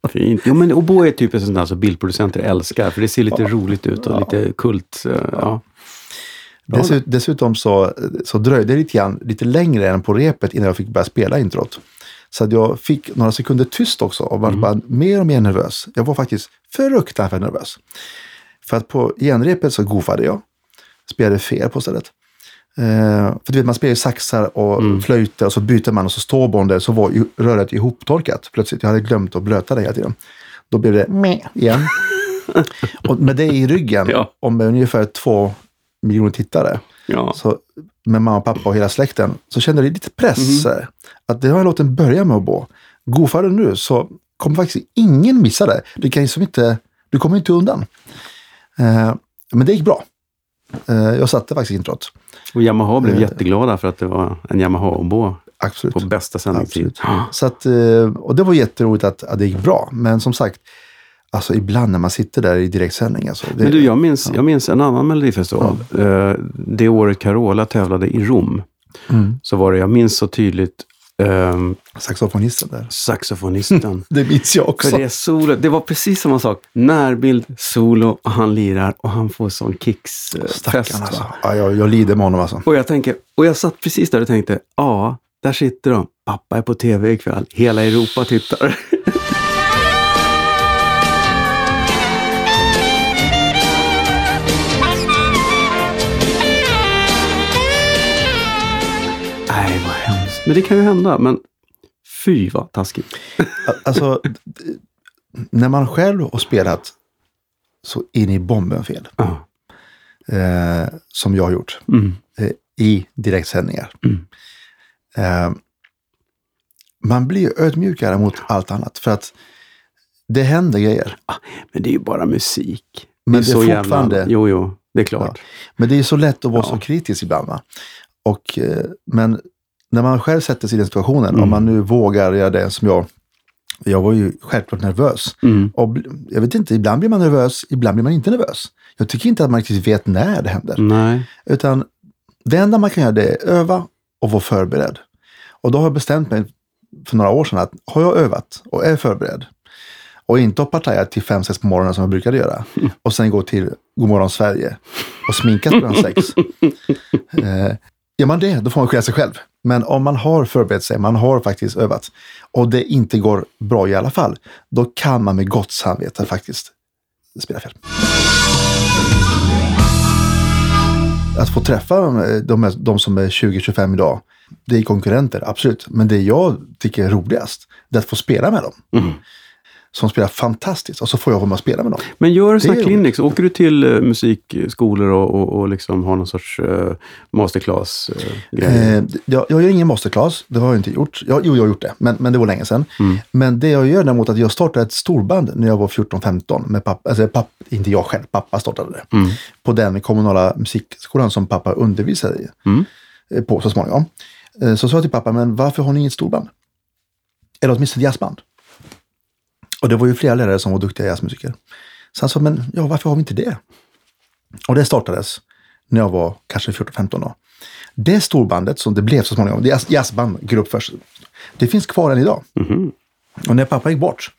Fint. Jo, men oboe är typ ett sånt där som bildproducenter älskar, för det ser lite roligt ut och lite kult. eh, Ja. Dessut, dessutom så, så dröjde det lite, grann, lite längre än på repet innan jag fick börja spela introt. Så att jag fick några sekunder tyst också och var bara mer och mer nervös. Jag var faktiskt fruktansvärt nervös. För att på genrepet så goofade jag. Spelade fel på stället. Eh, för du vet, man spelar ju saxar och flöjter och så byter man och så står bondet så var röret ihoptorkat plötsligt. Jag hade glömt att blöta det hela tiden. Då blev det meh igen. och med det i ryggen, Ja. om med ungefär två miljoner tittare, Ja. så, med mamma och pappa och hela släkten, så kände jag lite press. eh, Att den här låten börjar med att gå. Goofar du nu så kommer faktiskt ingen missa det. Du, kan ju som inte, du kommer inte undan. Eh, men det gick bra. Eh, jag satte faktiskt introt. Och Yamaha blev Eh. jätteglada för att det var en Yamaha-oboe Absolut. på bästa sändningstid. Absolut. Så att, eh, och det var jätteroligt att, att det gick bra. Men som sagt, alltså ibland när man sitter där i direktsändning. Alltså, det, Men du, jag minns, jag minns en annan melodifestival. Eh, det året Carola tävlade i Rom, Mm. så var det, jag minns så tydligt, ehm, Saxofonisten där. saxofonisten. Det minns jag också. För det, solo, det var precis samma sak. Närbild, solo och han lirar och han får sån kicksfest. Eh, Stackarn alltså. Ja, jag, jag lider med honom alltså. och jag tänker, och jag satt precis där och tänkte, ja, där sitter de. Pappa är på tv ikväll. Hela Europa tittar. hemskt. Men det kan ju hända. Men fy vad taskigt. Alltså, när man själv har spelat så in i bomben fel, Ja. eh, som jag har gjort, Mm. eh, i direktsändningar. Mm. Eh, man blir ju ödmjukare mot allt annat, för att det händer grejer. Men det är ju bara musik. Men är det är så jävla- fortfarande- Jo, jo, det är klart. Men det är så lätt att vara Ja. så kritisk ibland. Va? Och, eh, men när man själv sätter sig i den situationen, Mm. om man nu vågar göra det som jag. Jag var ju självklart nervös. Mm. Och jag vet inte, ibland blir man nervös, ibland blir man inte nervös. Jag tycker inte att man riktigt vet när det händer. Nej. Utan det enda man kan göra det är öva och vara förberedd. Och då har jag bestämt mig för några år sedan att har jag övat och är förberedd och inte har partajat till fem sex på morgonen som jag brukade göra och sen gå till Godmorgon Sverige och sminkat klockan sex. Eh, gör man det, då får man skylla sig själv. Men om man har förberett sig, man har faktiskt övat och det inte går bra i alla fall, då kan man med gott samvete faktiskt spela fel. Att få träffa de, de som är 20-25 idag, det är konkurrenter, absolut. Men det jag tycker är roligast, det är att få spela med dem. Mm. Som spelar fantastiskt och så får jag vara med och spela med dem. Men gör du är clinics? Åker du till uh, musikskolor och, och, och liksom har någon sorts uh, masterclass grej? Eh, jag, jag gör ingen masterclass, det har jag inte gjort. Jag, jo, jag har gjort det, men, men det var länge sedan. Mm. Men det jag gör däremot är att jag startade ett storband när jag var 14-15 med pappa, alltså pappa, inte jag själv, pappa startade det. Mm. På den kommunala musikskolan som pappa undervisade i, Mm. eh, på så småningom. Eh, Så sa jag till pappa, men varför har ni inget storband? Eller åtminstone jazzband. Och det var ju flera lärare som var duktiga jazzmusiker. Så han sa, men ja, varför har vi inte det? Och det startades när jag var kanske 14-15 år. Det storbandet som det blev så småningom, det är jazz- jazzband, grupp först, det finns kvar än idag. Mhm. Och när pappa gick bort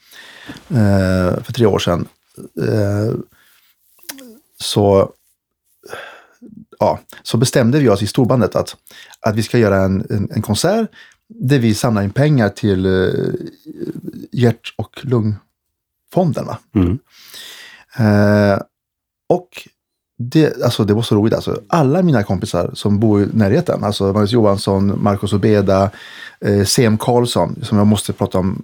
eh, för tre år sedan eh, så ja, så bestämde vi oss i storbandet att, att vi ska göra en, en, en konsert där vi samlar in pengar till eh, hjärt och lungfonden. Va? Mm. Eh, och det, alltså det var så roligt. Alltså, alla mina kompisar som bor i närheten, alltså Magnus Johansson, Marcus Obeda, eh, CM Karlsson, som jag måste prata om,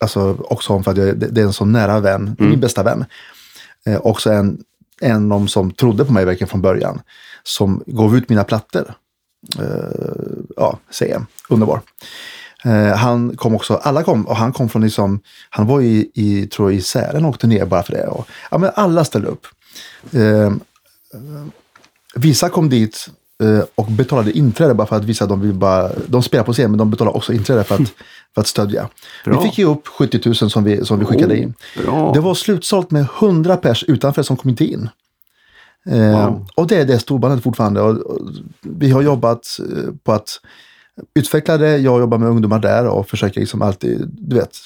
alltså också om för att jag, det, det är en så nära vän, min bästa vän. Eh, också en, en av dem som trodde på mig verkligen från början, som gav ut mina plattor. Eh, ja, CM, underbar. Eh, han kom också, alla kom och han kom från liksom, han var i, i tror jag, i Sälen och åkte ner bara för det. Och, ja, men alla ställde upp. Eh, vissa kom dit eh, och betalade inträde bara för att visa att de vill bara, de spelar på scen men de betalar också inträde för att, för att stödja. Bra. Vi fick ju upp 70 000 som vi, som vi skickade Oh, in. bra. Det var slutsålt med 100 pers utanför som kom inte in. Eh, Wow. Och det är det storbandet fortfarande. Och, och, vi har jobbat eh, på att utveckla det. Jag jobbar med ungdomar där och försöker liksom alltid, du vet,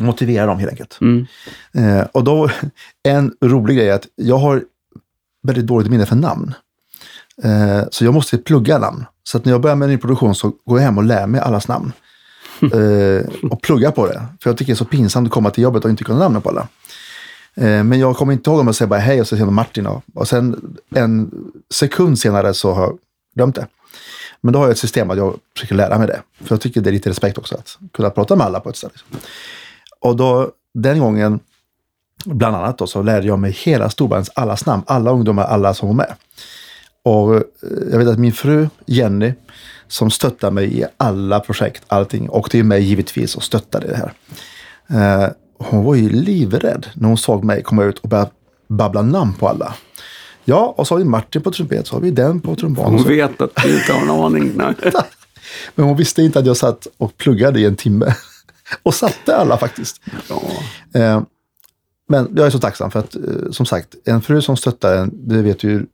motivera dem helt enkelt. Mm. Eh, och då, en rolig grej är att jag har väldigt dåligt minne för namn. Eh, så jag måste plugga namn. Så att när jag börjar med en ny produktion så går jag hem och lär mig allas namn. Eh, och pluggar på det. För jag tycker det är så pinsamt att komma till jobbet och inte kunna namnen på alla. Eh, men jag kommer inte ihåg om jag säger bara hej och så säger Martin. Och, och sen en sekund senare så har jag glömt det. Men då har jag ett system att jag försöker lära mig det. För jag tycker det är lite respekt också att kunna prata med alla på ett ställe. Liksom. Och då, den gången, bland annat då, så lärde jag mig hela storbandets allas namn. Alla ungdomar, alla som var med. Och eh, jag vet att min fru Jenny, som stöttar mig i alla projekt, allting, och det är mig givetvis och stöttade det här. Eh, hon var ju livrädd när hon såg mig komma ut och börja babbla namn på alla. Ja, och så har vi Martin på trumpet, så har vi den på trumban. Hon vet att du inte har en aning. Men hon visste inte att jag satt och pluggade i en timme. Och satte alla faktiskt. Ja. Eh, men jag är så tacksam för att, eh, som sagt, en fru som stöttar en, det vet ju,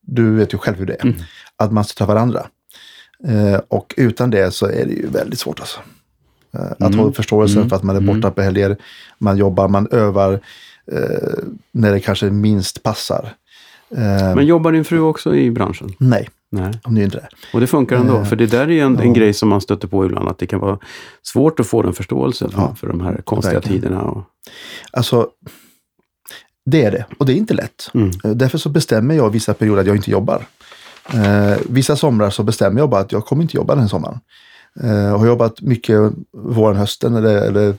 du vet ju själv hur det är. Att man stöttar varandra. Eh, och utan det så är det ju väldigt svårt alltså. Eh, att ha förståelse för att man är borta på helger, man jobbar, man övar eh, när det kanske minst passar. Eh, Men jobbar din fru också i branschen? nej, Nej. hon är inte det. Och det funkar ändå, Eh, för det där är en, en grej som man stöter på ibland, att det kan vara svårt att få den förståelsen för, Ja, för de här konstiga verkligen. tiderna. Och, Alltså, det är det. Och det är inte lätt. Mm. Eh, Därför så bestämmer jag vissa perioder att jag inte jobbar. Eh, vissa somrar så bestämmer jag bara att jag kommer inte jobba den här sommaren. Eh, har jobbat mycket våren, hösten eller, eller,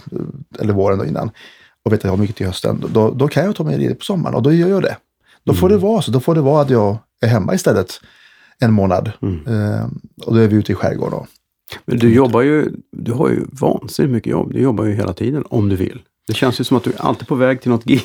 eller våren innan. Och vet att jag har mycket till hösten. Då, då kan jag ta mig ledigt på sommaren och då gör jag det. Då får Mm. det vara så. Då får det vara att jag är hemma istället en månad. Mm. Eh, och då är vi ute i skärgården. då. men du jobbar ju, du har ju vansinnigt mycket jobb. Du jobbar ju hela tiden, om du vill. Det känns ju som att du är alltid på väg till något gig.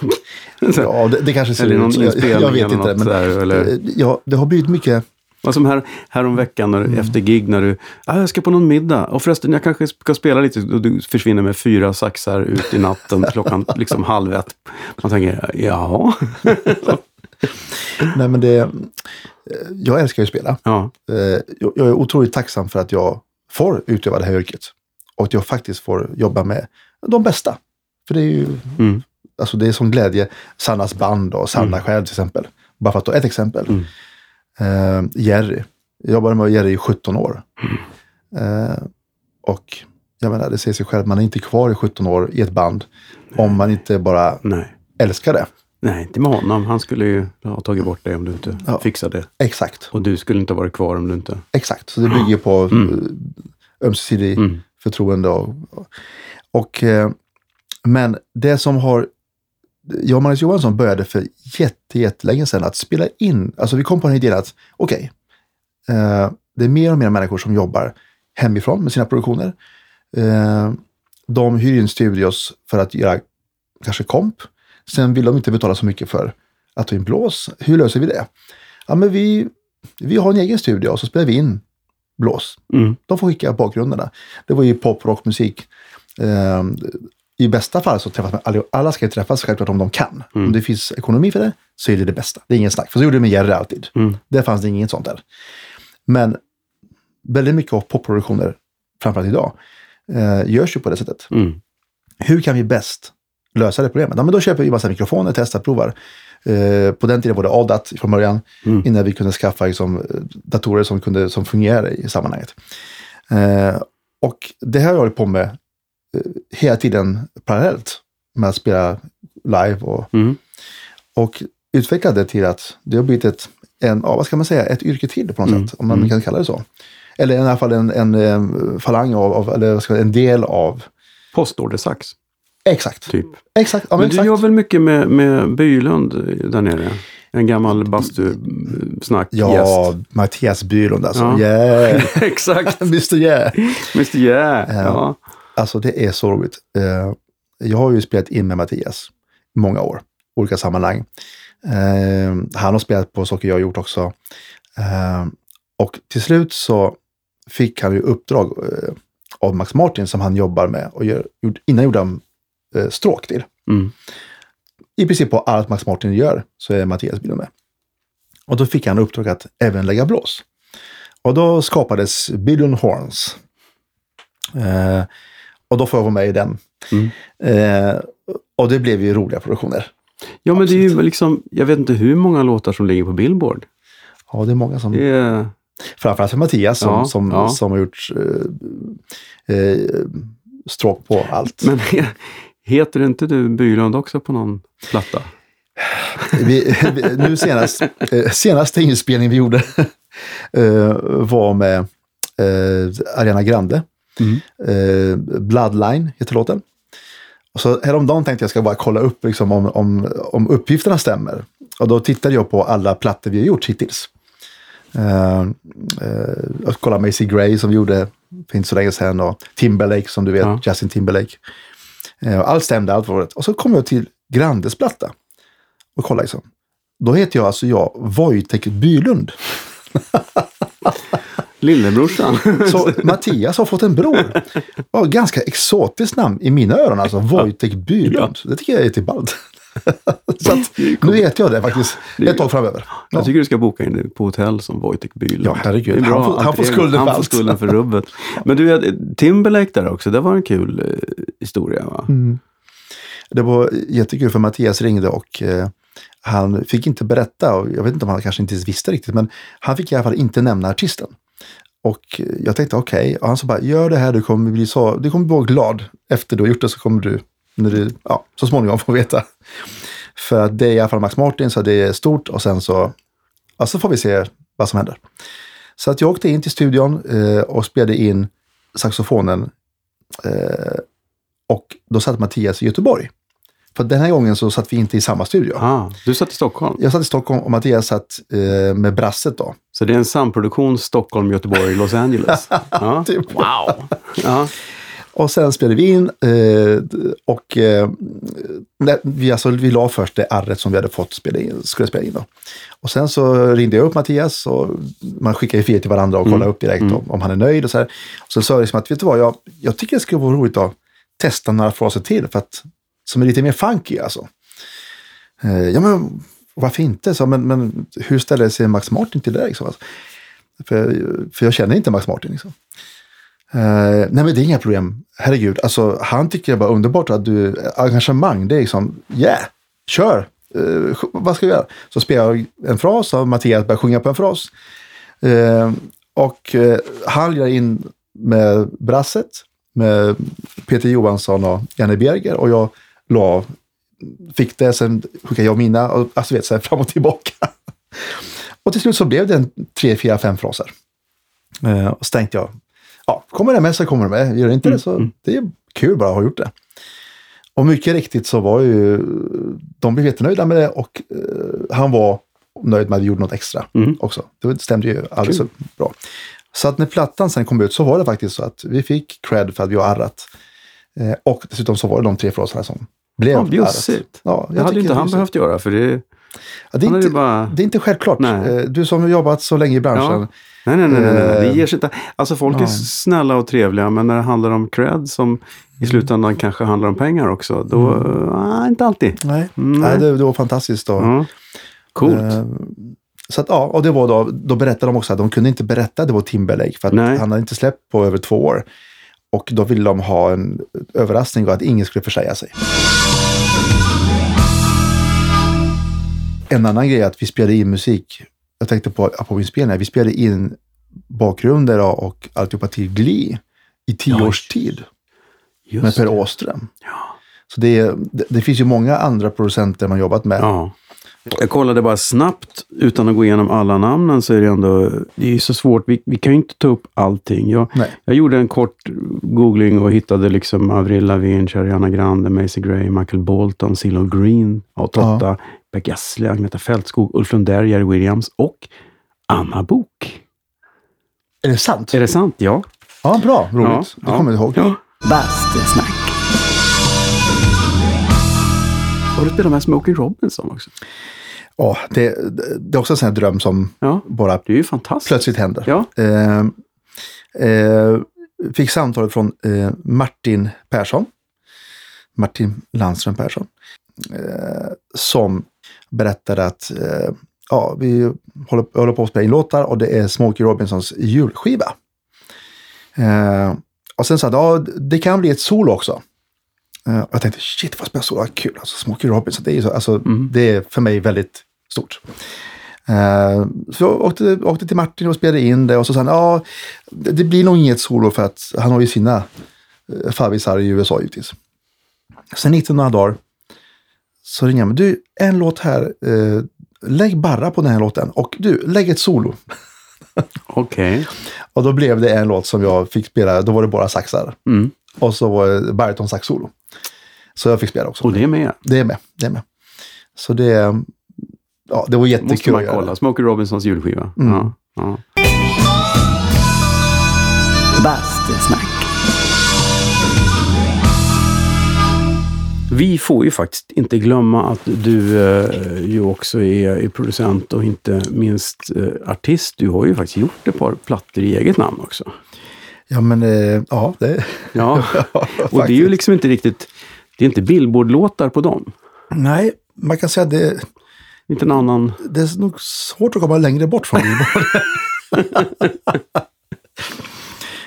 Ja, det, det kanske ser eller ut så. Jag, jag vet inte. Men, där, eller... eh, ja, det har blivit mycket Vad som här, här om veckan när, Mm. efter gig när du, ah, jag ska på någon middag och förresten jag kanske ska spela lite och du försvinner med fyra saxar ut i natten klockan liksom halv ett. Man tänker, ja, Nej, men det, eh, jag älskar ju att spela. ja, Eh, Jag är otroligt tacksam för att jag får utöva det här yrket. Och att jag faktiskt får jobba med de bästa. För det är ju Mm. alltså det är som glädje. Sannas band och Sanna själv till exempel. Bara för att ta ett exempel. Mm. Eh, Jerry. Jag jobbade med Jerry i 17 år. Eh, och jag menar, det säger sig själv, man är inte kvar i 17 år i ett band om man inte bara nej. älskar det. Nej, inte med honom. Han skulle ju ha tagit bort det om du inte Ja. fixade det. Exakt. Och du skulle inte ha varit kvar om du inte... Exakt, så det bygger på mm. ömsesidig Mm. förtroende. Och, och, eh, men det som har... Jag och Magnus Johansson började för jätte, jättelänge sedan att spela in. Alltså vi kom på den idén att okej, eh, det är mer och mer människor som jobbar hemifrån med sina produktioner. Eh, de hyr in studios för att göra kanske komp. Sen vill de inte betala så mycket för att ta in blås. Hur löser vi det? Ja, men vi, vi har en egen studio och så spelar vi in blås. Mm. De får skicka bakgrunderna. Det var ju pop, rockmusik. Eh, I bästa fall så träffas man, alla, alla ska träffas självklart om de kan. Mm. Om det finns ekonomi för det så är det det bästa. Det är ingen snack. För så gjorde det med Jerry alltid. Mm. Där fanns det inget sånt där. Men väldigt mycket av popproduktioner, framförallt idag, eh, görs ju på det sättet. Mm. Hur kan vi bäst lösa det problemet? Ja, men då köper vi massa mikrofoner, testar, provar. Eh, på den tiden var det ADAT från början, Mm. innan vi kunde skaffa liksom, datorer som, kunde, som fungerade i sammanhanget. Eh, och det här har jag hållit på med eh, hela tiden parallellt med att spela live och, Mm. och utvecklade till att det har blivit ett, en, ja, vad ska man säga, ett yrke till på något Mm. sätt, om man Mm. kan kalla det så. Eller i alla fall en, en, eh, falang av, av eller vad ska säga, en del av, Postordersax, exakt, typ. exakt, ja, men men du exakt. gör väl mycket med, med Bylund där nere? En gammal bastusnack Ja, Mattias Bylund alltså. Ja. Yeah. Exakt, Mr Yeah. Mr Yeah. Ja. Ja. Alltså det är så roligt. Eh, Jag har ju spelat in med Mattias i många år, olika sammanhang. Eh, Han har spelat på saker jag har gjort också. Och till slut så fick han ju uppdrag av Max Martin som han jobbar med och gör, innan gjorde han eh, stråk till. Mm. I princip på allt Max Martin gör så är Mattias Bylund med. Och då fick han uppdrag att även lägga blås. Och då skapades Bylund Horns. Eh, och då får jag vara med i den. Mm. Eh, och det blev ju roliga produktioner. ja, men det är ju liksom, jag vet inte hur många låtar som ligger på Billboard. Ja, det är många som... Det är, Framförallt för Mattias som, Ja, som, ja. som har gjort eh, eh, stråk på allt. men heter inte du Bylund också på någon platta? Vi, vi, nu senast, eh, senaste inspelningen vi gjorde eh, var med eh, Ariana Grande. Mm. Bloodline heter låten. Och så häromdagen tänkte jag ska bara kolla upp liksom, om, om, om uppgifterna stämmer. Och då tittade jag på alla plattor vi har gjort hittills. Jag kollade Macy Gray som vi gjorde för inte så länge sedan och Timberlake som du vet, Ja. Justin Timberlake. Eh, allt stämde, allt var rätt. Och så kom jag till Grandes platta och kollade liksom. Då heter jag alltså jag Wojtek Bylund. Lillebrorsan. Så Mattias har fått en bror. Ja, ganska exotiskt namn i mina öron alltså. Wojtek Bylund. Det tycker jag är till ballt. Så att, nu heter jag det faktiskt ett tag framöver. Ja. Jag tycker du ska boka in dig på hotell som Wojtek Bylund. Ja, herregud. Det Han får- han får skulden för Han får allt. skulden för rubbet. Men du, eh, Timberlake där också, det var en kul eh, historia va? Mm. Det var jättekul för Mattias ringde och eh, han fick inte berätta, och jag vet inte om han kanske inte ens visste riktigt, men han fick i alla fall inte nämna artisten. Och jag tänkte okej, och han sa bara gör det här, du kommer bli så, du kommer bli glad. Efter du har gjort det så kommer du, när du ja, så småningom få veta. För det är i alla fall Max Martin, så det är stort och sen så, ja, så får vi se vad som händer. Så att jag åkte in till studion eh, och spelade in saxofonen eh, och då satt Mattias i Göteborg. För den här gången så satt vi inte i samma studio. Ah, du satt i Stockholm. Jag satt i Stockholm och Mattias satt eh, med brasset då. Så det är en samproduktion Stockholm, Göteborg, Los Angeles. Ja. Typ. Wow! Ja. Och sen spelade vi in eh, och eh, vi, alltså, vi la först det arret som vi hade fått spela in, skulle spela in. Då. Och sen så ringde jag upp Mattias och man skickar ju fil till varandra och kollar upp direkt om, om han är nöjd. Och så här. Och så sa jag liksom att, vet du vad, jag, jag tycker det skulle vara roligt att testa några fraser till för att, som är lite mer funky alltså. Eh, ja men varför inte? Så, men, men hur ställer sig Max Martin till det? Liksom? Alltså, för, för jag känner inte Max Martin. Liksom. Eh, nej men det är inga problem. Herregud, alltså han tycker det är bara underbart att du, engagemang, det är liksom, yeah, kör. Uh, vad ska vi göra? Så spelar jag en fras och Mattias börjar sjunga på en fras. Uh, och uh, han gör in med brasset med Peter Johansson och Janne Berger och jag la, fick det, sen skickade jag mina och alltså vet så här fram och tillbaka. och till slut så blev det en tre, fyra, fem fraser. Och så tänkte jag, ja, kommer det med så kommer det med. Gör det inte det så det är kul bara att ha gjort det. Och mycket riktigt så var ju, de blev jättenöjda med det och eh, han var nöjd med att vi gjorde något extra Mm. också. Det stämde ju alldeles så bra. Så att när plattan sen kom ut så var det faktiskt så att vi fick cred för att vi har arrat. Eh, och dessutom så var det de tre fraserna som blev Ja, arrat. Ja, jag Det hade inte han bjussigt. behövt göra för det, Ja, det, är inte, bara... det är inte självklart. Nej. Eh, Du som har jobbat så länge i branschen. Ja. Nej, nej, nej, nej, nej. det Eh, ger sig inte. Alltså folk är ja. snälla och trevliga, men när det handlar om cred som i slutändan kanske handlar om pengar också, då, ah, inte alltid. Nej, Nej. Nej det, det var fantastiskt. Då. Ja. Coolt. Eh, Så att, ja, och det var då, då berättade de också att de kunde inte berätta att det var Timberlake för att Nej. han hade inte släppt på över två år. Och då ville de ha en överraskning och att ingen skulle försäga sig. En annan grej är att vi spelade in musik. Jag tänkte på Apovinspelningar. Vi spelade in bakgrunder och alltihopa till Glee i tio Ja, års tid Just med Per det. Åström. Ja. Så det, det, det finns ju många andra producenter man jobbat med. Ja. Jag kollade bara snabbt, utan att gå igenom alla namnen, så är det ändå det är så svårt. Vi, vi kan ju inte ta upp allting. Jag, jag gjorde en kort googling och hittade liksom Avril Lavigne, Ariana Grande, Macy Gray, Michael Bolton, CeeLo Green, ja, Totta, Beck Gessle, Agneta Fältskog, Ulf Lundell, Jerry Williams och Anna Bok. Är det sant? Är det sant? Ja. Ja, bra. Roligt. Ja, det kommer jag ihåg. Ja. Bastusnack. Har du spelat med Smokey Robinson också? Ja, det, det, det är också en sån här dröm som Ja, bara det är ju fantastiskt. plötsligt händer. Ja. Eh, eh, fick samtalet från eh, Martin Persson. Martin Landström Persson. Eh, som berättade att eh, ja, vi håller, håller på att spela in låtar och det är Smokey Robinsons julskiva. Eh, och sen sa han, ja, det kan bli ett solo också. Eh, och jag tänkte, shit vad spela solo, kul. Alltså, Smokey Robinson, det är, så, alltså, det är för mig väldigt stort. Eh, så jag åkte, åkte till Martin och spelade in det och så sa han, ja, det, det blir nog inget solo för att han har ju sina eh, favvisar i USA givetvis. Sen gick det några dagar. Så ringer han, men du, en låt här, eh, lägg bara på den här låten och du, lägg ett solo. Okej. Och då blev det en låt som jag fick spela, då var det bara saxar. Mm. Och så var det baritonsax-solo. Så jag fick spela också. Och det är med. Det är med, det är med. Så det, ja, det var måste jättekul man att göra. kolla. Smokey Robinsons julskiva. Mm. Ja, ja. Bastusnack. Vi får ju faktiskt inte glömma att du eh, ju också är, är producent och inte minst eh, artist. Du har ju faktiskt gjort ett par plattor i eget namn också. Ja, men eh, ja, det... Ja, och det är ju liksom inte riktigt... Det är inte Billboard-låtar på dem. Nej, man kan säga att det, Inte en annan... det är nog svårt att komma längre bort från Billboard.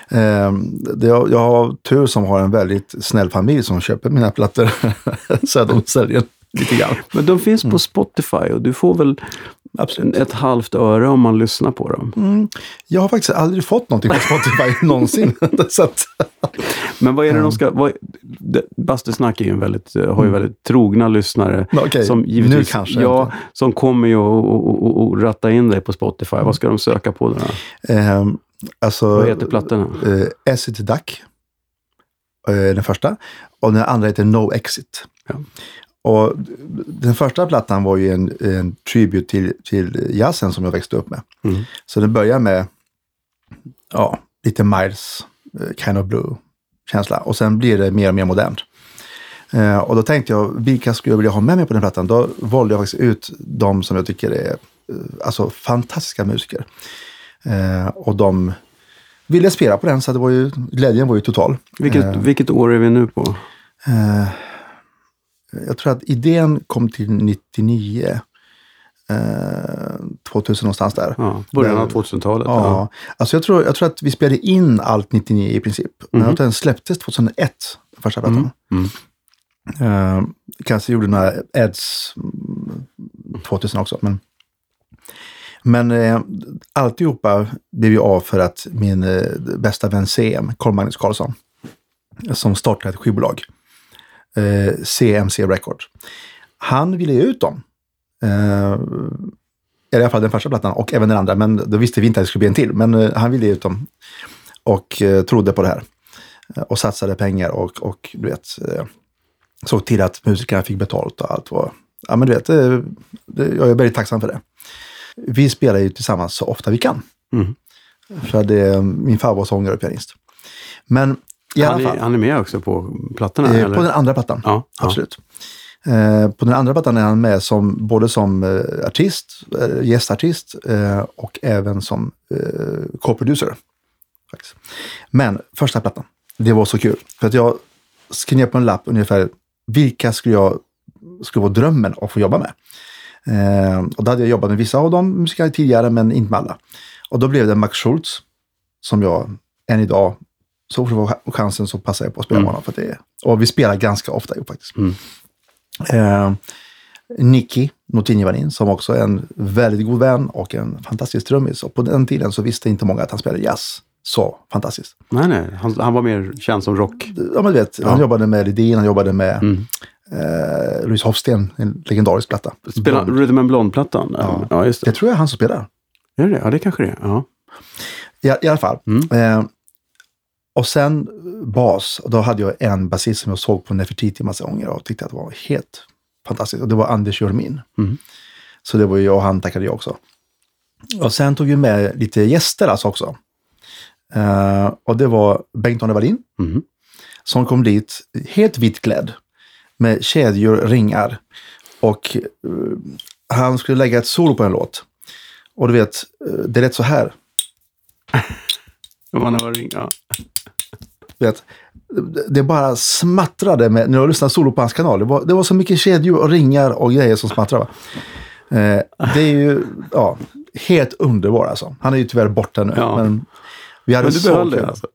Ehm, jag jag har tur som har en väldigt snäll familj som köper mina plattor. så att de säljer lite grann. Men de finns på Spotify och du får väl Absolut. ett halvt öre om man lyssnar på dem. Mm. Jag har faktiskt aldrig fått någonting på Spotify någonsin. att, Men vad är det de ska... Vad, det- Bastusnack är ju en väldigt, eh, har ju väldigt trogna lyssnare. Mm. Okej, som nu kanske Ja, inte. som kommer ju och ratta in dig på Spotify. Vad ska de söka på då? ehm, alltså, Vad heter plattorna? Eh, Acid Duck. Eh, den första. Och den andra heter No Exit. Ja. Och den första plattan var ju en, en tribute till, till jazzen som jag växte upp med. Mm. Så den börjar med ja, lite Miles, eh, Kind of Blue-känsla. Och sen blir det mer och mer modernt. Eh, och då tänkte jag, vilka skulle jag vilja ha med mig på den plattan? Då valde jag faktiskt ut de som jag tycker är eh, alltså, fantastiska musiker. Eh, och de ville spela på den, så det var ju, glädjen var ju total. Vilket, Eh, vilket år är vi nu på? eh, jag tror att idén kom till 99. Eh, 2000 någonstans där. Ja, början av Men- 2000-talet. Ja, alltså jag tror, jag tror att vi spelade in allt 99 i princip. Men jag tror att den släpptes 2001, första plattan. Mm. Eh, kanske gjorde några ads mm, 2000 också. Men, men eh, alltihopa blev ju av för att min eh, bästa vän CM, Carl-Magnus Karlsson, som startade ett skivbolag, eh, CMC Records. Han ville ge ut dem. Eh, i alla fall den första plattan och även den andra, men då visste vi inte att det skulle bli en till. Men eh, han ville ge ut dem och eh, trodde på det här. Eh, och satsade pengar och, och du vet, eh, såg till att musikerna fick betalt och allt var... Ja, men du vet, det, det, jag är väldigt tacksam för det. Vi spelar ju tillsammans så ofta vi kan. Mm. För det är min farbror sångare och pianist. Men i alla Han, fall, är, han är med också på plattorna? eh, eller? på den andra plattan. Ja, ja. Absolut. Eh, på den andra plattan är han med som, både som eh, artist, eh, gästartist eh, och även som eh, co-producer. Men första plattan, det var så kul. För att jag skrev på en lapp ungefär vilka skulle jag skulle vara drömmen att få jobba med. Eh, och då hade jag jobbat med vissa av dem musiker tidigare, men inte med alla. Och då blev det Max Schultz, som jag än idag, så fort jag får chansen så passar jag på att spela med Mm. honom. För det och vi spelar ganska ofta ihop faktiskt. Mm. Eh, Nicky Notinjevanin som också är en väldigt god vän och en fantastisk trummis. Och på den tiden så visste inte många att han spelade jazz så fantastiskt. Nej, nej. Han, han var mer känd som rock. Ja, men du vet, han Ja. jobbade med Ledin, han jobbade med Mm. eh, Louise Hofsten, en legendarisk platta. Spela Blond. Rhythm and Blonde-plattan? Ja. ja, just det. Det tror jag han som spelar. Är det? Ja, det kanske det är. Ja. I, i alla fall. Mm. Eh, och sen bas, och då hade jag en basist som jag såg på Nefertiti massa gånger och tyckte att det var helt fantastiskt. Och det var Anders Jormin. Mm. Så det var ju, och han tackade jag också. Och sen tog vi med lite gäster alltså också. Eh, och det var Bengt-Arne Wallin Mm. som kom dit helt vitklädd med kedjor och ringar. Och eh, han skulle lägga ett solo på en låt. Och du vet, eh, det lät så här. Man hör ring, ja. vet, det bara smattrade med, när jag lyssnade solo på hans kanal. Det var, det var så mycket kedjor och ringar och grejer som smattrade. Va? Det är ju ja, helt underbart alltså. Han är ju tyvärr borta nu. Ja. Men vi hade Men du så behöll kul. det alltså?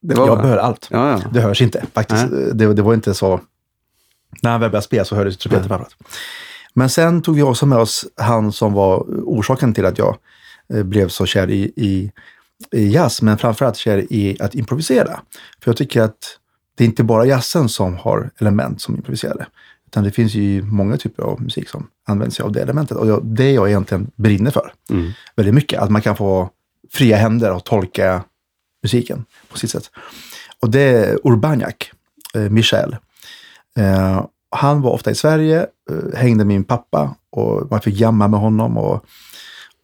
Det var, Jag behöll allt. Ja, ja. Det hörs inte faktiskt. Det, det var inte så... När han väl började spela så hördes trumpeten framförallt. Men sen tog vi också med oss han som var orsaken till att jag eh, blev så kär i, i, i jazz, men framförallt kär i att improvisera. För jag tycker att det är inte bara jazzen som har element som improviserade. Utan det finns ju många typer av musik som använder sig av det elementet. Och jag, det jag egentligen brinner för Mm. väldigt mycket. Att man kan få fria händer och tolka musiken på sitt sätt. Och det är Urbaniak, eh, Michel. Eh, han var ofta i Sverige, eh, hängde med min pappa och man fick jamma med honom. Och,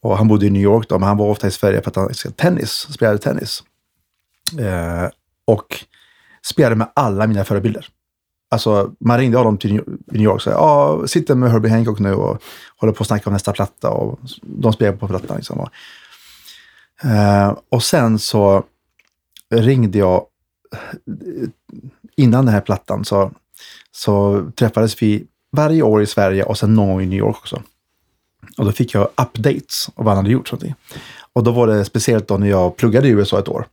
och han bodde i New York då, men han var ofta i Sverige för att han tennis, spelade tennis. Eh, och spelade med alla mina förebilder. Alltså, man ringde honom till New New York och sa, ja, sitter med Herbie Hancock nu och håller på att snacka om nästa platta och de spelar på plattan. Liksom. Och, eh, och sen så ringde jag, innan den här plattan så, så träffades vi varje år i Sverige och sen någon gång i New York också. Och då fick jag updates av vad han hade gjort. Sånt. Och då var det speciellt då när jag pluggade i USA ett år.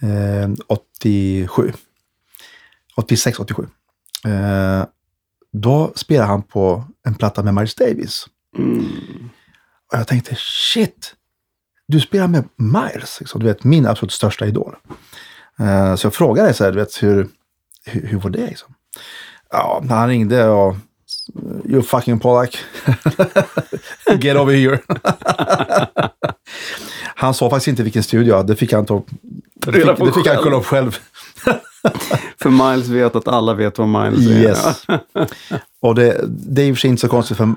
Eh, 87. 86, 87. Eh, då spelade han på en platta med Miles Davis. Mm. Och jag tänkte, shit! Du spelar med Miles, liksom. du vet, min absolut största idol. Eh, så jag frågade så här, du vet, hur, hur, hur var det? Liksom? Ja, han ringde och You fucking Pollack. Get over here. han sa faktiskt inte vilken studio, det fick han ta det fick, det fick han kolla upp själv. För Miles vet att alla vet vad Miles är. Yes. och det, det är i och för sig inte så konstigt för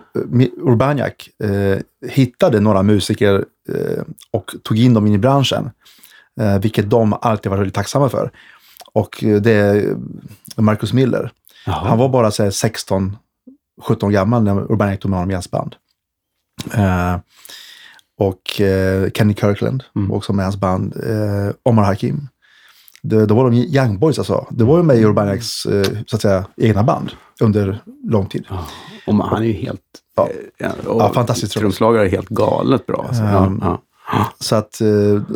Urbaniak eh, hittade några musiker eh, och tog in dem in i branschen. Eh, vilket de alltid var väldigt tacksamma för. Och eh, det är Marcus Miller. Jaha. Han var bara så här, 16, 17 gammal när Urbaniak tog med honom i hans band. Eh, och eh, Kenny Kirkland Mm. också med hans band. Eh, Omar Hakim. Det, då var de Young Boys alltså. Det var ju med i Urbaniaks eh, så att säga, egna band under lång tid. Ja. Och man, han är ju helt... Ja. eh, Ja, fantastiskt. Trumslagare är helt galet bra. Alltså. Ehm, ja, Så att eh,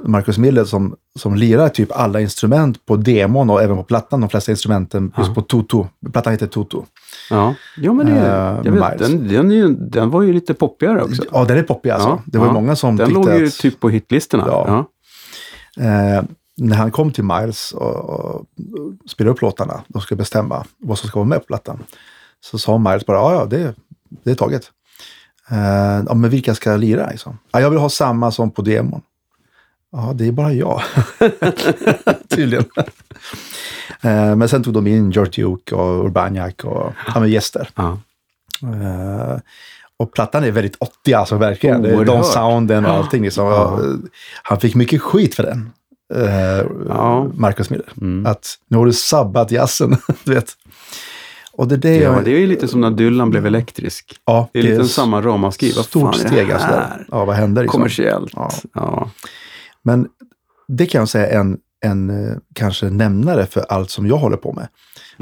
Marcus Miller som, som lirar typ alla instrument på demon och även på plattan, de flesta instrumenten, just på Toto. Plattan heter Toto. ja. ja, men det, Eh, jag vet, den, den, är ju, den var ju lite poppigare också. Ja, den är poppig alltså. Det var ju många som Den tyckte låg ju att... typ på hitlistorna. Ja. Ja. När han kom till Miles och, och spelade upp låtarna, de skulle bestämma vad som ska vara med på plattan. Så sa Miles bara, ja, ja, det, det är taget. Eh, ja, men vilka ska lira? Liksom? Ja, jag vill ha samma som på demon. Ja, det är bara jag. Tydligen. eh, men sen tog de in George Duke och Urbaniak och ja, men gäster. Ja. Eh, och plattan är väldigt 80 alltså verkligen. Oerhört. de sounden och allting. Liksom. Ja. Han fick mycket skit för den. Eh, Ja. Marcus Miller. Mm. Att nu har du sabbat jazzen. du vet. Och det är det Ja, jag... det är ju lite som när Dylan blev elektrisk. ja, Det är lite samma ramaskri. Stort steg alltså. Där. Ja, vad händer? Liksom? Kommersiellt. Ja. Ja. Men det kan jag säga är en, en eh, kanske nämnare för allt som jag håller på med.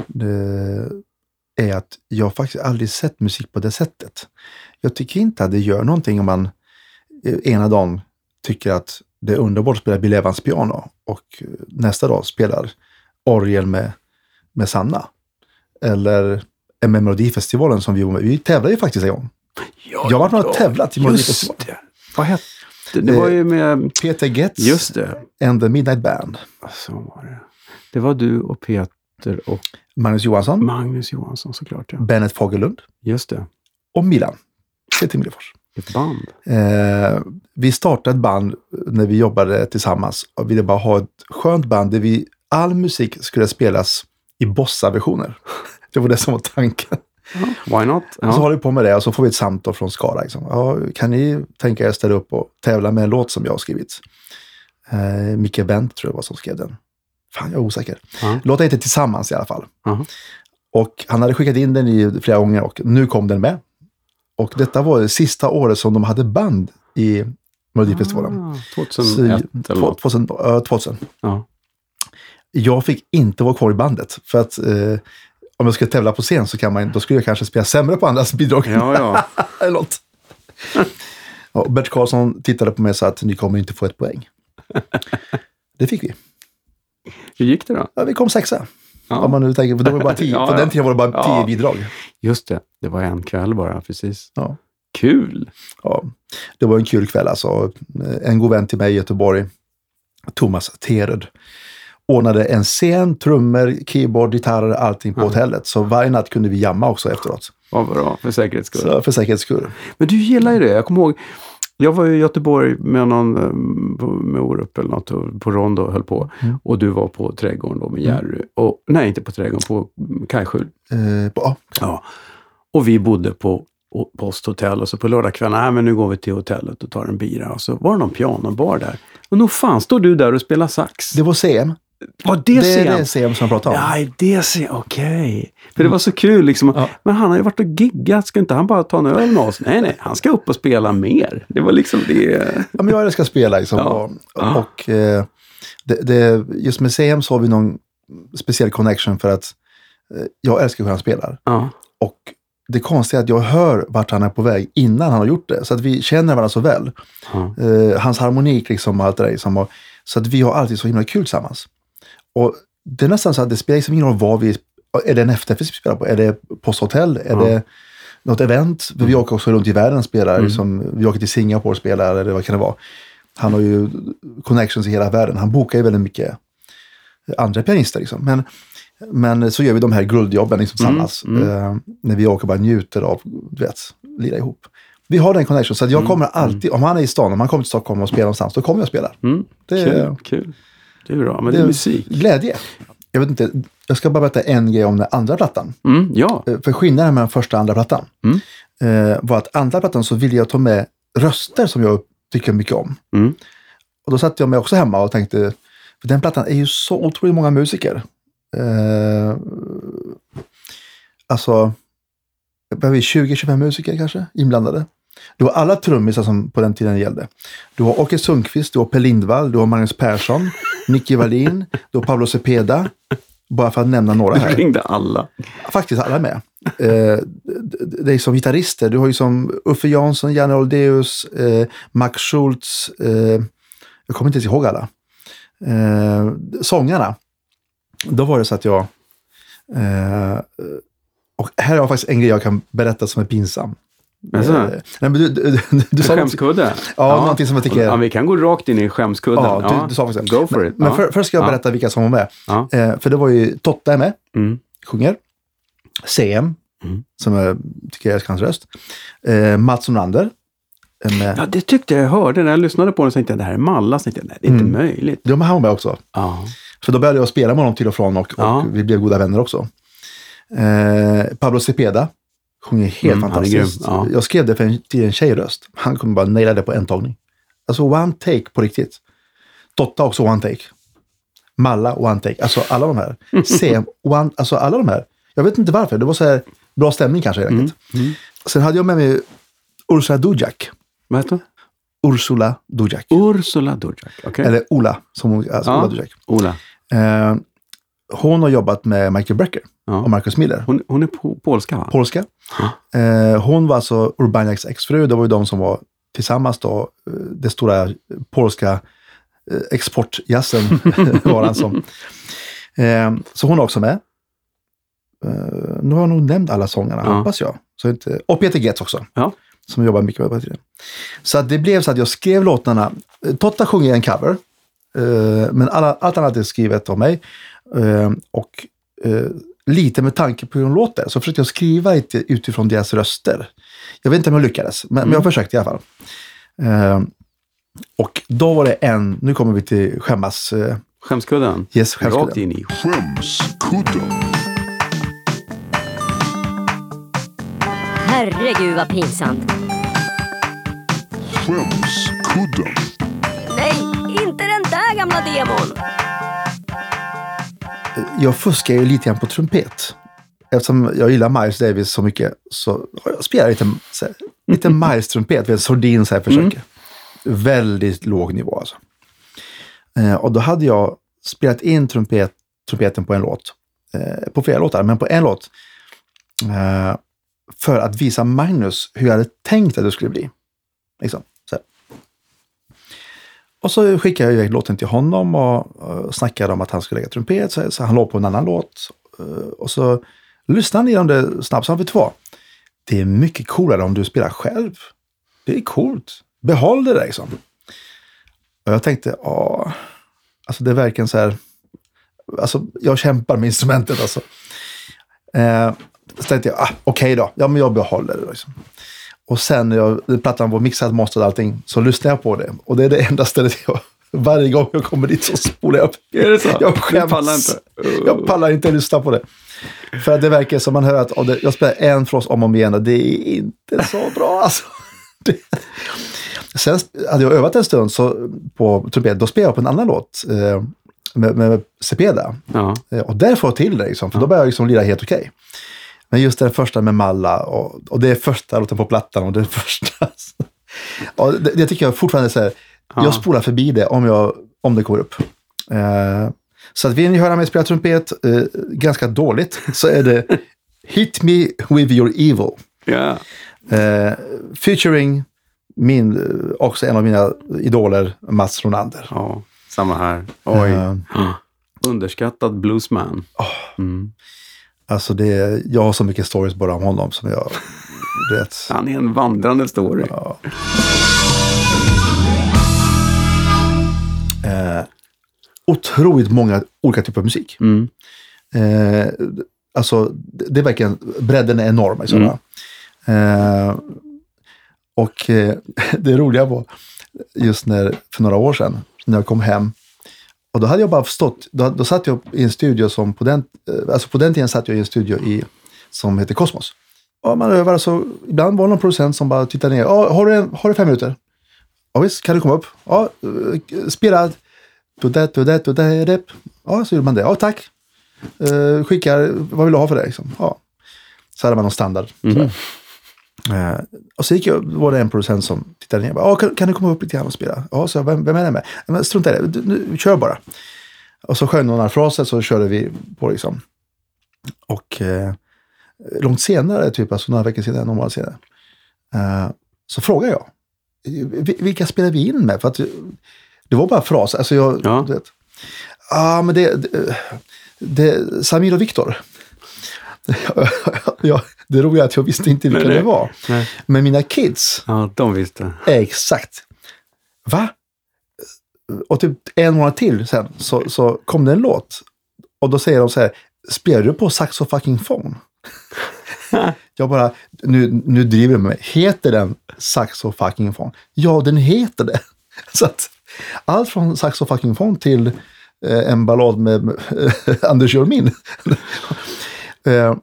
Det är att jag faktiskt aldrig sett musik på det sättet. Jag tycker inte att det gör någonting om man eh, ena dagen tycker att det är underbart att spela Bill Evans piano och eh, nästa dag spelar orgel med, med Sanna. Eller med Melodifestivalen som vi var med. Vi tävlade ju faktiskt en gång. Ja, Jag har varit med och tävlat i Melodifestivalen. det. Vad hette det? var ju med... Peter Getz Just det. and the Midnight Band. Så var det. Det var du och Peter och Magnus Johansson, Magnus Johansson såklart. Ja. Bennett Fagerlund Just det. och Milan. Peter Millefors. Ett band. Eh, vi startade ett band när vi jobbade tillsammans och ville bara ha ett skönt band där vi, all musik skulle spelas i bossa-versioner. Det var det som var tanken. Why not? Och så Ja. håller vi på med det och så får vi ett samtal från Skara. Liksom. Ja, kan ni tänka er att ställa upp och tävla med en låt som jag har skrivit? Eh, Micke Wendt tror jag var som skrev den. Fan, jag är osäker. Ja. Låten heter Tillsammans i alla fall. Ja. Och han hade skickat in den i flera gånger och nu kom den med. Och detta var det sista året som de hade band i Melodifestivalen. Ah, Så, 2001 eller något. 2000, ja, 2000. Ja. Jag fick inte vara kvar i bandet. För att eh, om jag skulle tävla på scen så kan man, då skulle jag kanske spela sämre på andras bidrag. Ja, ja. Eller något. Ja, och Bert Karlsson tittade på mig och sa att ni kommer inte få ett poäng. Det fick vi. Hur gick det då? Ja, vi kom sexa. Ja. Om man nu tänker, för då var bara tio, Ja, ja. den tiden var det bara tio Ja. bidrag. Just det, det var en kväll bara, precis. Ja. Kul! Ja, det var en kul kväll alltså. En god vän till mig i Göteborg, Thomas Terud, ordnade en scen, trummor, keyboard, gitarrer, allting på Ja. hotellet. Så varje natt kunde vi jamma också efteråt. Vad bra, för säkerhets skull. Så för säkerhets skull. Men du gillar ju det. Jag kommer ihåg, jag var i Göteborg med någon eh, med Orup eller något på Rondo och höll på. Mm. Och du var på Trädgården då med Jerry. Och, nej, inte på Trädgården, på Kajskjul. Eh, på, ja. Och vi bodde på posthotell och så på lördagskvällen, nej men nu går vi till hotellet och tar en bira. Och så var det någon pianobar där. Och nog fan står du där och spelar sax. det var CM. Var det, Det är det CM som jag pratar om. Ja, det ser Okej. För det var så kul liksom. Ja. Men han har ju varit och giggat. Ska inte han bara ta en öl med oss? Nej, nej. Han ska upp och spela mer. Det var liksom det. Ja, men jag att spela liksom. Ja. Och, eh, det, det, just med CM så har vi någon speciell connection för att eh, jag älskar hur han spelar. Ja. Och det konstiga är att jag hör vart han är på väg innan han har gjort det. Så att vi känner varandra så väl. Ja. Eh, hans harmonik liksom och allt det där. Liksom, och, så att vi har alltid så himla kul tillsammans. Och det är nästan så att det spelar liksom ingen roll vad vi... Är det en efterfest vi spelar på? Är det posthotell? Är Ja. det något event? För vi åker också runt i världen och spelar. Mm. Liksom, vi åker till Singapore och spelar, eller vad kan det vara? Han har ju connections i hela världen. Han bokar ju väldigt mycket andra pianister. Liksom. Men, men så gör vi de här guldjobben liksom tillsammans. Mm, Eh, när vi åker och bara njuter av, du vet, lira ihop. Vi har den connection, så att jag kommer alltid, om han är i stan, om han kommer till Stockholm och spelar någonstans, då kommer jag och spelar. Mm. Det kul, är- kul. Det är bra. Men det är musik. Glädje. Jag vet inte, jag ska bara berätta en grej om den andra plattan. Mm, ja. Eh, För skillnaden mellan första och andra plattan Mm. eh, var att andra plattan så ville jag ta med röster som jag tycker mycket om. Mm. Och då satt jag mig också hemma och tänkte, för den plattan är ju så otroligt många musiker. Eh, alltså, är vi, 20-25 musiker kanske inblandade. Du har alla trummisar som på den tiden gällde. Du har Åke Sundqvist, du har Per Lindvall, du har Magnus Persson, Nicky Wallin, du har Pablo Cepeda. Bara för att nämna några Du här. ringde alla. Faktiskt alla med. Eh, det- det är som gitarrister. Du har ju som Uffe Jansson, Janne Oldeus, eh, Max Schultz. Eh, jag kommer inte ens ihåg alla. Eh, sångarna. Då var det så att jag... Eh, och här har jag faktiskt en grej jag kan berätta som är pinsam. Alltså, nej, men du, du, du, du sa Skämskudde? Ja, någonting som jag tycker- Ja, vi kan gå rakt in i skämskudden. Ja, du, du sa faktiskt Go for men, it. Men ja. för, först ska jag Ja. berätta vilka som var med. Ja. Eh, för det var ju Totta är med. Mm. sjunger. CM, Mm. som jag tycker älskar hans röst. Eh, Mats Olander. är med. Ja, det tyckte jag hörde. När jag lyssnade på den så tänkte jag det här är Malla. Så tänkte jag, nej, det är inte Mm. möjligt. De här var med också. Ja. Så då började jag spela med honom till och från och, Ja. och vi blev goda vänner också. Eh, Pablo Cepeda sjunger helt Mm, fantastiskt. grym, ja. Jag skrev det för en, till en tjejröst. Han kunde bara naila det på en tagning. Alltså one take på riktigt. Totta också one take. Malla one take. Alltså alla de här. CM one, alltså alla de här. Jag vet inte varför. Det var så här bra stämning kanske helt enkelt. Mm. Sen hade jag med mig Ursula Dujak. Vad heter Ursula Dujak. hon? Ursula Dujak. Okej. Eller Ola, som hon, alltså Ja. Ola Dujak. Ola. Eh, hon har jobbat med Michael Brecker Ja. och Marcus Miller. Hon, hon är po polska va? Polska. Ja. Eh, hon var alltså Urbaniaks exfru. Det var ju de som var tillsammans då. eh, Det stora polska eh, exportjazzen var han som. Eh, så hon är också med. Eh, nu har jag nog nämnt alla sångarna, Ja. hoppas jag. Så inte, och Peter Getz också, Ja. som jobbar mycket med tiden. Så att det blev så att jag skrev låtarna. Eh, Totta sjunger en cover, eh, men alla, allt annat är skrivet av mig. Och lite med tanke på hur de låter så försökte jag skriva lite utifrån deras röster. Jag vet inte om jag lyckades, men, men jag försökte i alla fall. Eh, och då var det en, nu kommer vi till skämmas... Eh, Skämskudden. yes, skämskudden. Rakt in i. Skämskudden. Herregud vad pinsamt. Skämskudden. Nej, inte den där gamla demon. Jag fuskar ju lite grann på trumpet. Eftersom jag gillar Miles Davis så mycket så jag spelar lite, så här, lite Miles-trumpet, vet, Sordin så här försöker. Väldigt låg nivå alltså. Eh, och då hade jag spelat in trumpet, trumpeten på en låt. Eh, på flera låtar, men på en låt. Eh, för att visa Magnus hur jag hade tänkt att det skulle bli. Liksom. Och så skickade jag iväg låten till honom och, och snackade om att han skulle lägga trumpet. Så, så han låg på en annan låt. Eh, och så lyssnade han igenom det snabbt, så han vet två. Det är mycket coolare om du spelar själv. Det är coolt. Behåll det där liksom. Och jag tänkte, ja, alltså det är verkligen så här. Alltså jag kämpar med instrumentet alltså. Eh, så tänkte jag, ah, okej då, ja men jag behåller det liksom. Och sen när jag, plattan var mixad, masterad och allting, så lyssnade jag på det. Och det är det enda stället jag, varje gång jag kommer dit så spolar jag upp. Är det så? Jag Du skäms. pallar inte? Jag pallar inte lyssna på det. För att det verkar som man hör att det, jag spelar en frost om och om igen och det är inte så bra alltså. Det. Sen hade jag övat en stund så, på trumpet, då spelade jag på en annan låt eh, med, med Cepeda. Ja. Eh, Och där får jag till det, liksom, för då börjar jag liksom lira helt okej. Men just den första med Malla och, och det är första låten på plattan och det första. och det, det tycker jag fortfarande är så här, Ja. jag spolar förbi det om, jag, om det går upp. Eh, så att vill ni höra mig spela trumpet eh, ganska dåligt så är det Hit Me With Your Evil. ja. Eh, featuring min, eh, också en av mina idoler, Mats Ronander. Ja, samma här. Oj. Eh, Underskattad bluesman. Mm. Alltså det, jag har så mycket stories bara om honom som jag... vet. Han är en vandrande story. Ja. Eh, otroligt många olika typer av musik. Mm. Eh, alltså, det, är verkligen, bredden är enorm. Liksom, Mm. eh, och eh, det roliga var just när, för några år sedan, när jag kom hem, och då hade jag bara förstått, då, då satt jag i en studio som på den, eh, alltså på den tiden satt jag i en studio i, som heter Kosmos. Och man övar så, ibland var det någon producent som bara tittade ner. Ja, har, du en, har du fem minuter? Ja visst, kan du komma upp? Ja, eh, spela. Ja, så gjorde man det. Ja, tack. Uh, skickar, vad vill du ha för det? Liksom? Ja. Så hade man någon standard. sådär. Eh, och så gick jag, var det en producent som tittade ner. Ja, kan, kan du komma upp lite grann och spela? Ja, så jag, vem, vem är det med? "Ja, Men strunta i det, du, nu, kör bara. Och så sjöng några fraser så körde vi på liksom. Och eh, långt senare, typ alltså några veckor senare, någon månad senare, eh, så frågade jag. "Vi- Vilka spelar vi in med? För att det var bara fraser. Alltså jag, Ja. du vet. Ja, men det, det, det Samir och Viktor. Ja, det roliga är att jag visste inte vilka Nej, det var. Nej. Men mina kids, Ja, de visste. exakt. Va? Och typ en månad till sen så, så kom det en låt. Och då säger de så här, spelar du på saxofucking-phone? jag bara, nu, nu driver de med mig. Heter den saxofucking-phone? Ja, den heter det. Så att allt från saxofucking-phone till eh, en ballad med, med Anders Jormin. Eh,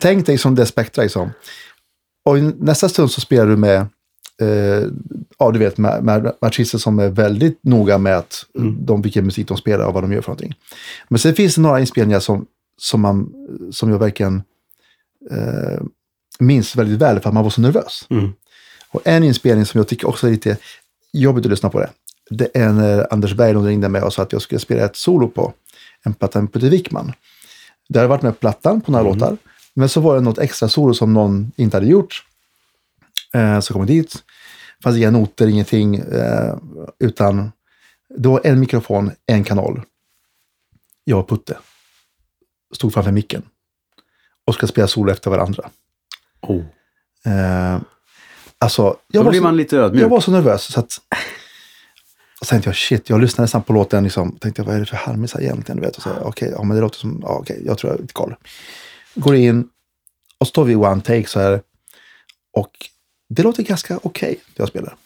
tänk dig som det spektra liksom. Och i nästa stund så spelar du med, eh, ja du vet, med, med artister som är väldigt noga med att de, vilken musik de spelar och vad de gör för någonting. Men sen finns det några inspelningar som, som, man, som jag verkligen eh, minns väldigt väl för att man var så nervös. Mm. Och en inspelning som jag tycker också är lite jobbigt att lyssna på det. Det är när Anders Berglund ringde mig och sa att jag skulle spela ett solo på en platta med Putte Wickman. Det hade varit med på plattan på några låtar. Men så var det något extra solo som någon inte hade gjort. Eh, så kom jag dit. fanns inga noter, ingenting. Eh, utan det var en mikrofon, en kanal. Jag och Putte. Stod framför micken. och ska spela solo efter varandra. Oh. Eh, alltså, Då jag var, blir så, man lite ödmjuk. jag var så nervös så att... Och tänkte jag, shit, jag lyssnade nästan på låten, liksom, tänkte vad är det för harmisar egentligen? Du vet, och så, okej, ja, men det låter som, ja, okej, jag tror jag vet koll. Går in och står vid one take så här. Och det låter ganska okej, det jag spelar.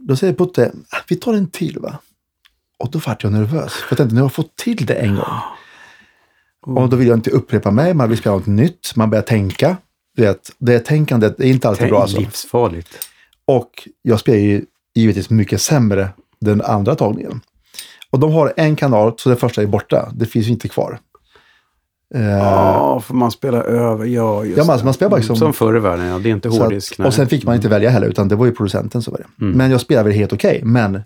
Då säger Putte, "Ah, vi tar en till va? Och då vart jag nervös. För jag tänkte, nu har jag fått till det en gång. Och då vill jag inte upprepa mig, man vill spela något nytt, man börjar tänka. Du vet, det tänkandet är inte alltid bra. Alltså. livsfarligt. Och jag spelar ju givetvis mycket sämre den andra tagningen. Och de har en kanal, så den första är borta. Det finns ju inte kvar. Eh, Ja, för man spelar över. Ja, just Ja, men alltså, man spelar bara liksom- Som förr i världen, ja. Det är inte hårddisk. att, och sen fick man inte välja heller, utan det var ju producenten som var det. Mm. Men jag spelade väl helt okej. men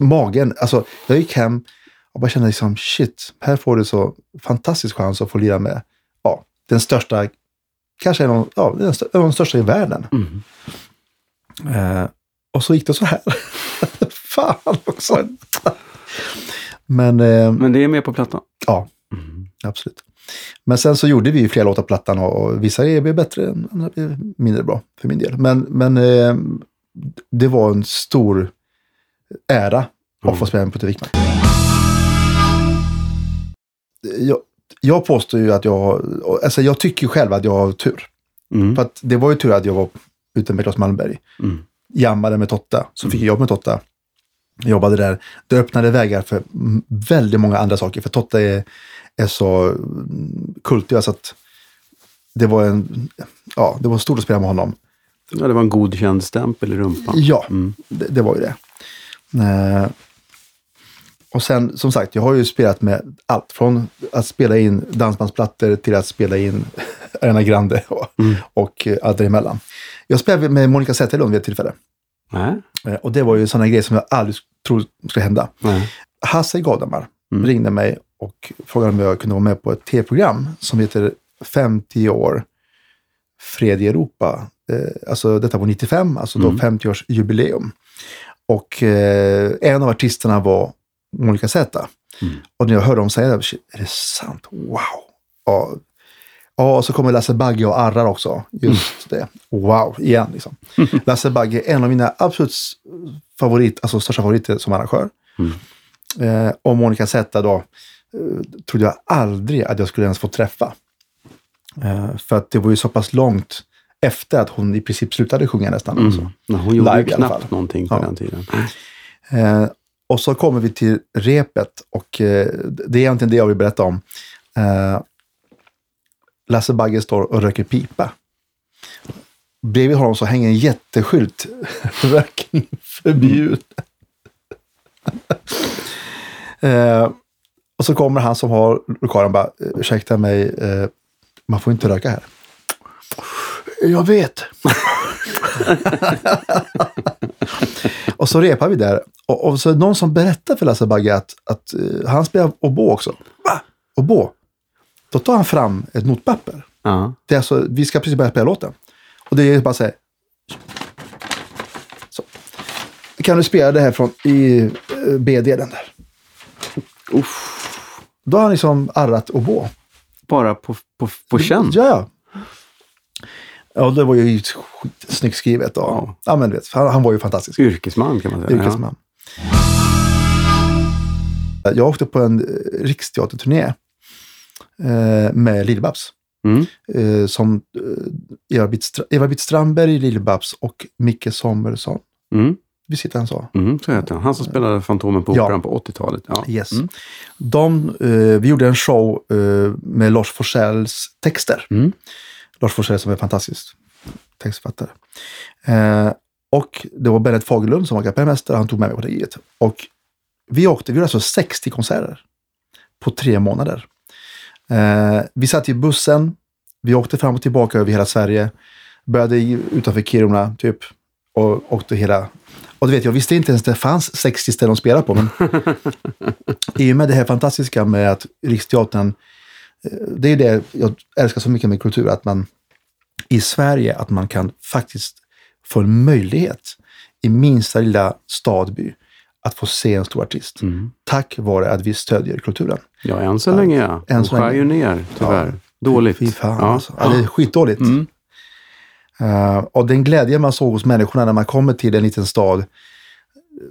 magen, alltså jag gick hem och bara kände liksom shit, här får du så fantastisk chans att få lira med ja, den största, kanske en av, ja, den stö- en av de största i världen. Mm. Eh, och så gick det så här. Fan också. men eh, Men det är med på plattan. ja, Mm. absolut. Men sen så gjorde vi ju flera låtar på plattan och, vissa blev bättre, andra blev mindre bra för min del. Men, men eh, det var en stor ära att Mm. få spela med Putte Wickman. Jag, jag påstår ju att jag, alltså jag tycker själv att jag har tur. Mm. För att det var ju tur att jag var ute med Claes Malmberg. Mm. Jammade med Totta. Så fick jag jobb med Totta. Jobbade där. Det öppnade vägar för mm, väldigt många andra saker. För Totta är, är så mm, kultig. Så att det var en, ja, det var stort att spela med honom. Ja, det var en godkänd stämpel i rumpan. Ja, Mm. det, det var ju det. Eh, och sen, som sagt, jag har ju spelat med allt. Från att spela in dansbandsplattor till att spela in Arena Grande och, Mm. och eh, allt däremellan. Jag spelade med Monica Zetterlund vid ett tillfälle. Eh, och det var ju sådana grejer som jag aldrig trodde skulle hända. Nej. Hasse Gadammar Mm. ringde mig och frågade om jag kunde vara med på ett tv-program som heter 50 år Fred i Europa. Eh, alltså detta var 95, alltså då Mm. 50-årsjubileum. Och eh, en av artisterna var Monica Z. Mm. Och när jag hörde dem säga det, shit, är det sant? Wow! Ja, ja och så kommer Lasse Bagge och arrar också. Just det. Wow, igen liksom. Lasse Bagge är en av mina absolut favorit, alltså största favoriter som arrangör. Mm. Eh, och Monica Z då, eh, trodde jag aldrig att jag skulle ens få träffa. Eh, för att det var ju så pass långt efter att hon i princip slutade sjunga nästan. Mm. Alltså. Hon gjorde Live ju knappt någonting på Ja. den tiden. Eh, och så kommer vi till repet och eh, det är egentligen det jag vill berätta om. Eh, Lasse Bagge står och röker pipa. Bredvid honom så hänger en jätteskylt. Rökning förbjuden. eh, och så kommer han som har lokalen och bara, ursäkta mig, eh, man får inte röka här. Jag vet. och så repar vi där. Och, och så är det någon som berättar för Lasse Bagge att, att eh, han spelar oboe också. Va? Oboe? Då tar han fram ett notpapper. Ja. Det är alltså, vi ska precis börja spela låten. Och det är bara så här. Så. Kan du spela det här från i eh, B-delen där? Uff. Då har han liksom arrat oboe. Bara på, på, på känn. Ja, ja. Ja, det var ju skitsnyggt skrivet. Och, Ja. ja. men vet, han, han var ju fantastisk. Yrkesman kan man säga. Yrkesman. Jag åkte på en eh, riksteaterturné med Lill-Babs. Ja. Mm. Eh, som eh, Stra- Eva-Britt Strandberg, Lill-Babs och Micke Sommersson. Mm. Visst heter han så? Mm, så heter han. Han som spelade Fantomen på Ja. Operan på 80-talet. Ja. Yes. Mm. De, eh, vi gjorde en show eh, med Lars Forssells texter. Mm. Lars Forssell som är fantastisk textförfattare. Eh, och det var Bennet Fagerlund som var kapellmästare. Han tog med mig på det. Och vi åkte, vi gjorde alltså 60 konserter på tre månader. Eh, vi satt i bussen. Vi åkte fram och tillbaka över hela Sverige. Började utanför Kiruna typ. Och åkte hela... Och du vet, jag visste inte ens att det fanns 60 ställen att spela på. Men i och med det här fantastiska med att Riksteatern eh, det är det jag älskar så mycket med kultur, att man i Sverige, att man kan faktiskt få en möjlighet i minsta lilla stadby att få se en stor artist. Mm. Tack vare att vi stödjer kulturen. Ja, än så länge ja. än De skär ju ner, tyvärr. Dåligt. Fy fan Ja. alltså. Ja, det är skitdåligt. Mm. Eh, och den glädje man såg hos människorna när man kommer till en liten stad.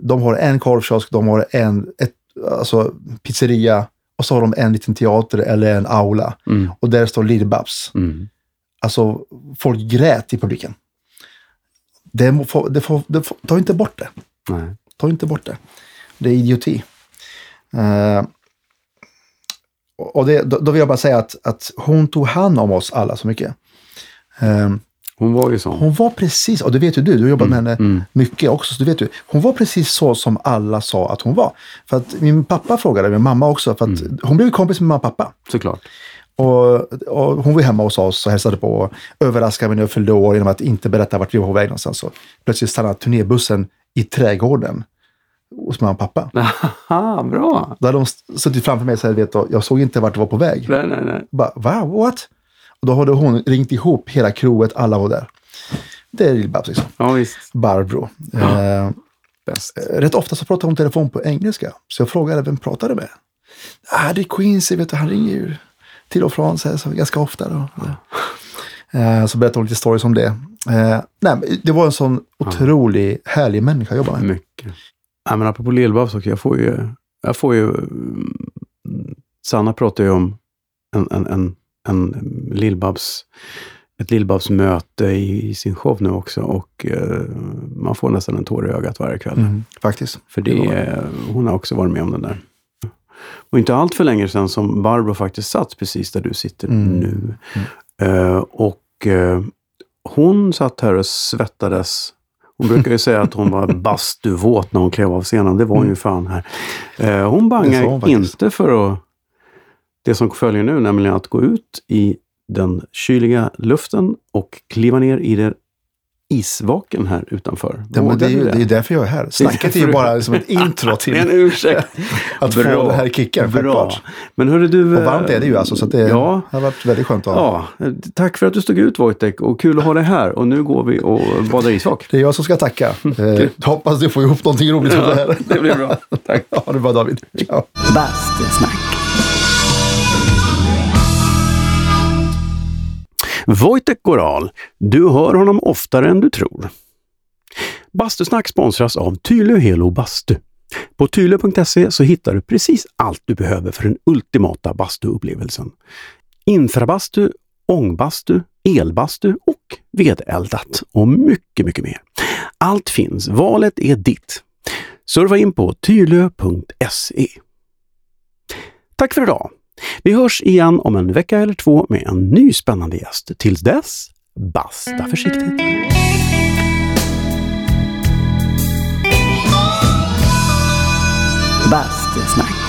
De har en korvkiosk, de har en ett, alltså, pizzeria och så har de en liten teater eller en aula. Mm. Och där står Lill-Babs. Mm. Alltså, folk grät i publiken. Det, må, få- det, får, det får, ta inte bort det. Nej. Ta inte bort det. Det är idioti. Eh, och det, då, då vill jag bara säga att, att hon tog hand om oss alla så mycket. Eh, Hon var ju sån. hon var precis, och det vet ju du, du har jobbat med henne mm. mycket också, så du vet ju. Hon var precis så som alla sa att hon var. För att min pappa frågade, min mamma också, för att Mm. hon blev kompis med mamma och pappa. Såklart. Och, och hon var hemma hos oss och hälsade på och överraskade mig när jag fyllde år genom att inte berätta vart vi var på väg någonstans. Så plötsligt stannade turnébussen i trädgården hos mamma och pappa. Aha, bra. Då hade de suttit framför mig så här, vet, och jag såg inte vart det var på väg. Nej, nej, nej. Bara, va? What? Och då hade hon ringt ihop hela crewet, alla var där. Det är Lill-Babs liksom. Ja, visst. Barbro. Eh, Bäst. rätt ofta så pratar hon telefon på engelska. Så jag frågade vem pratade med? Ah, det är Quincy, vet du, han ringer ju till och från så här, så ganska ofta. Då. Eh, så berättade hon lite stories om det. Eh, nej, det var en sån otrolig härlig människa att jobba med. Mycket. Ja, men apropå Lill-Babs jag får ju... Jag får ju mm, Sanna pratar ju om en, en, en, en Lill-Babs, ett Lill-Babs-möte i, sin show nu också och eh, man får nästan en tår i ögat varje kväll. Mm, faktiskt. För det, är- hon har också varit med om den där. Och inte allt för länge sedan som Barbro faktiskt satt precis där du sitter Mm. nu. Eh, och eh, hon satt här och svettades. Hon brukar ju säga att hon var bastuvåt när hon klev av scenen. Det var hon ju fan här. Eh, hon Mm. Bangar hon inte för att det som följer nu, nämligen att gå ut i den kyliga luften och kliva ner i det isvaken här utanför. Ja, men det, är ju, det du är därför jag är här. Snacket är ju bara som ett intro till En ursäkt. att få den här kicken. Bra. Självklart. Men hörru du... Och varmt är det ju alltså, så det Ja. har varit väldigt skönt att ha. Ja, tack för att du stod ut Wojtek och kul att ha dig här. Och nu går vi och badar isvak. Det är jag som ska tacka. Eh, hoppas du får ihop någonting roligt av det här. det blir bra. Tack. Ja, det bra David. Ciao. Bastusnack. Wojtek Goral, du hör honom oftare än du tror. Bastusnack sponsras av Tylö Helo Bastu. På tylö.se så hittar du precis allt du behöver för den ultimata bastuupplevelsen. Infrabastu, ångbastu, elbastu och vedeldat och mycket, mycket mer. Allt finns, valet är ditt. Surfa in på tylö.se. Tack för idag! Vi hörs igen om en vecka eller två med en ny spännande gäst. Tills dess, basta försiktigt! Bastusnack.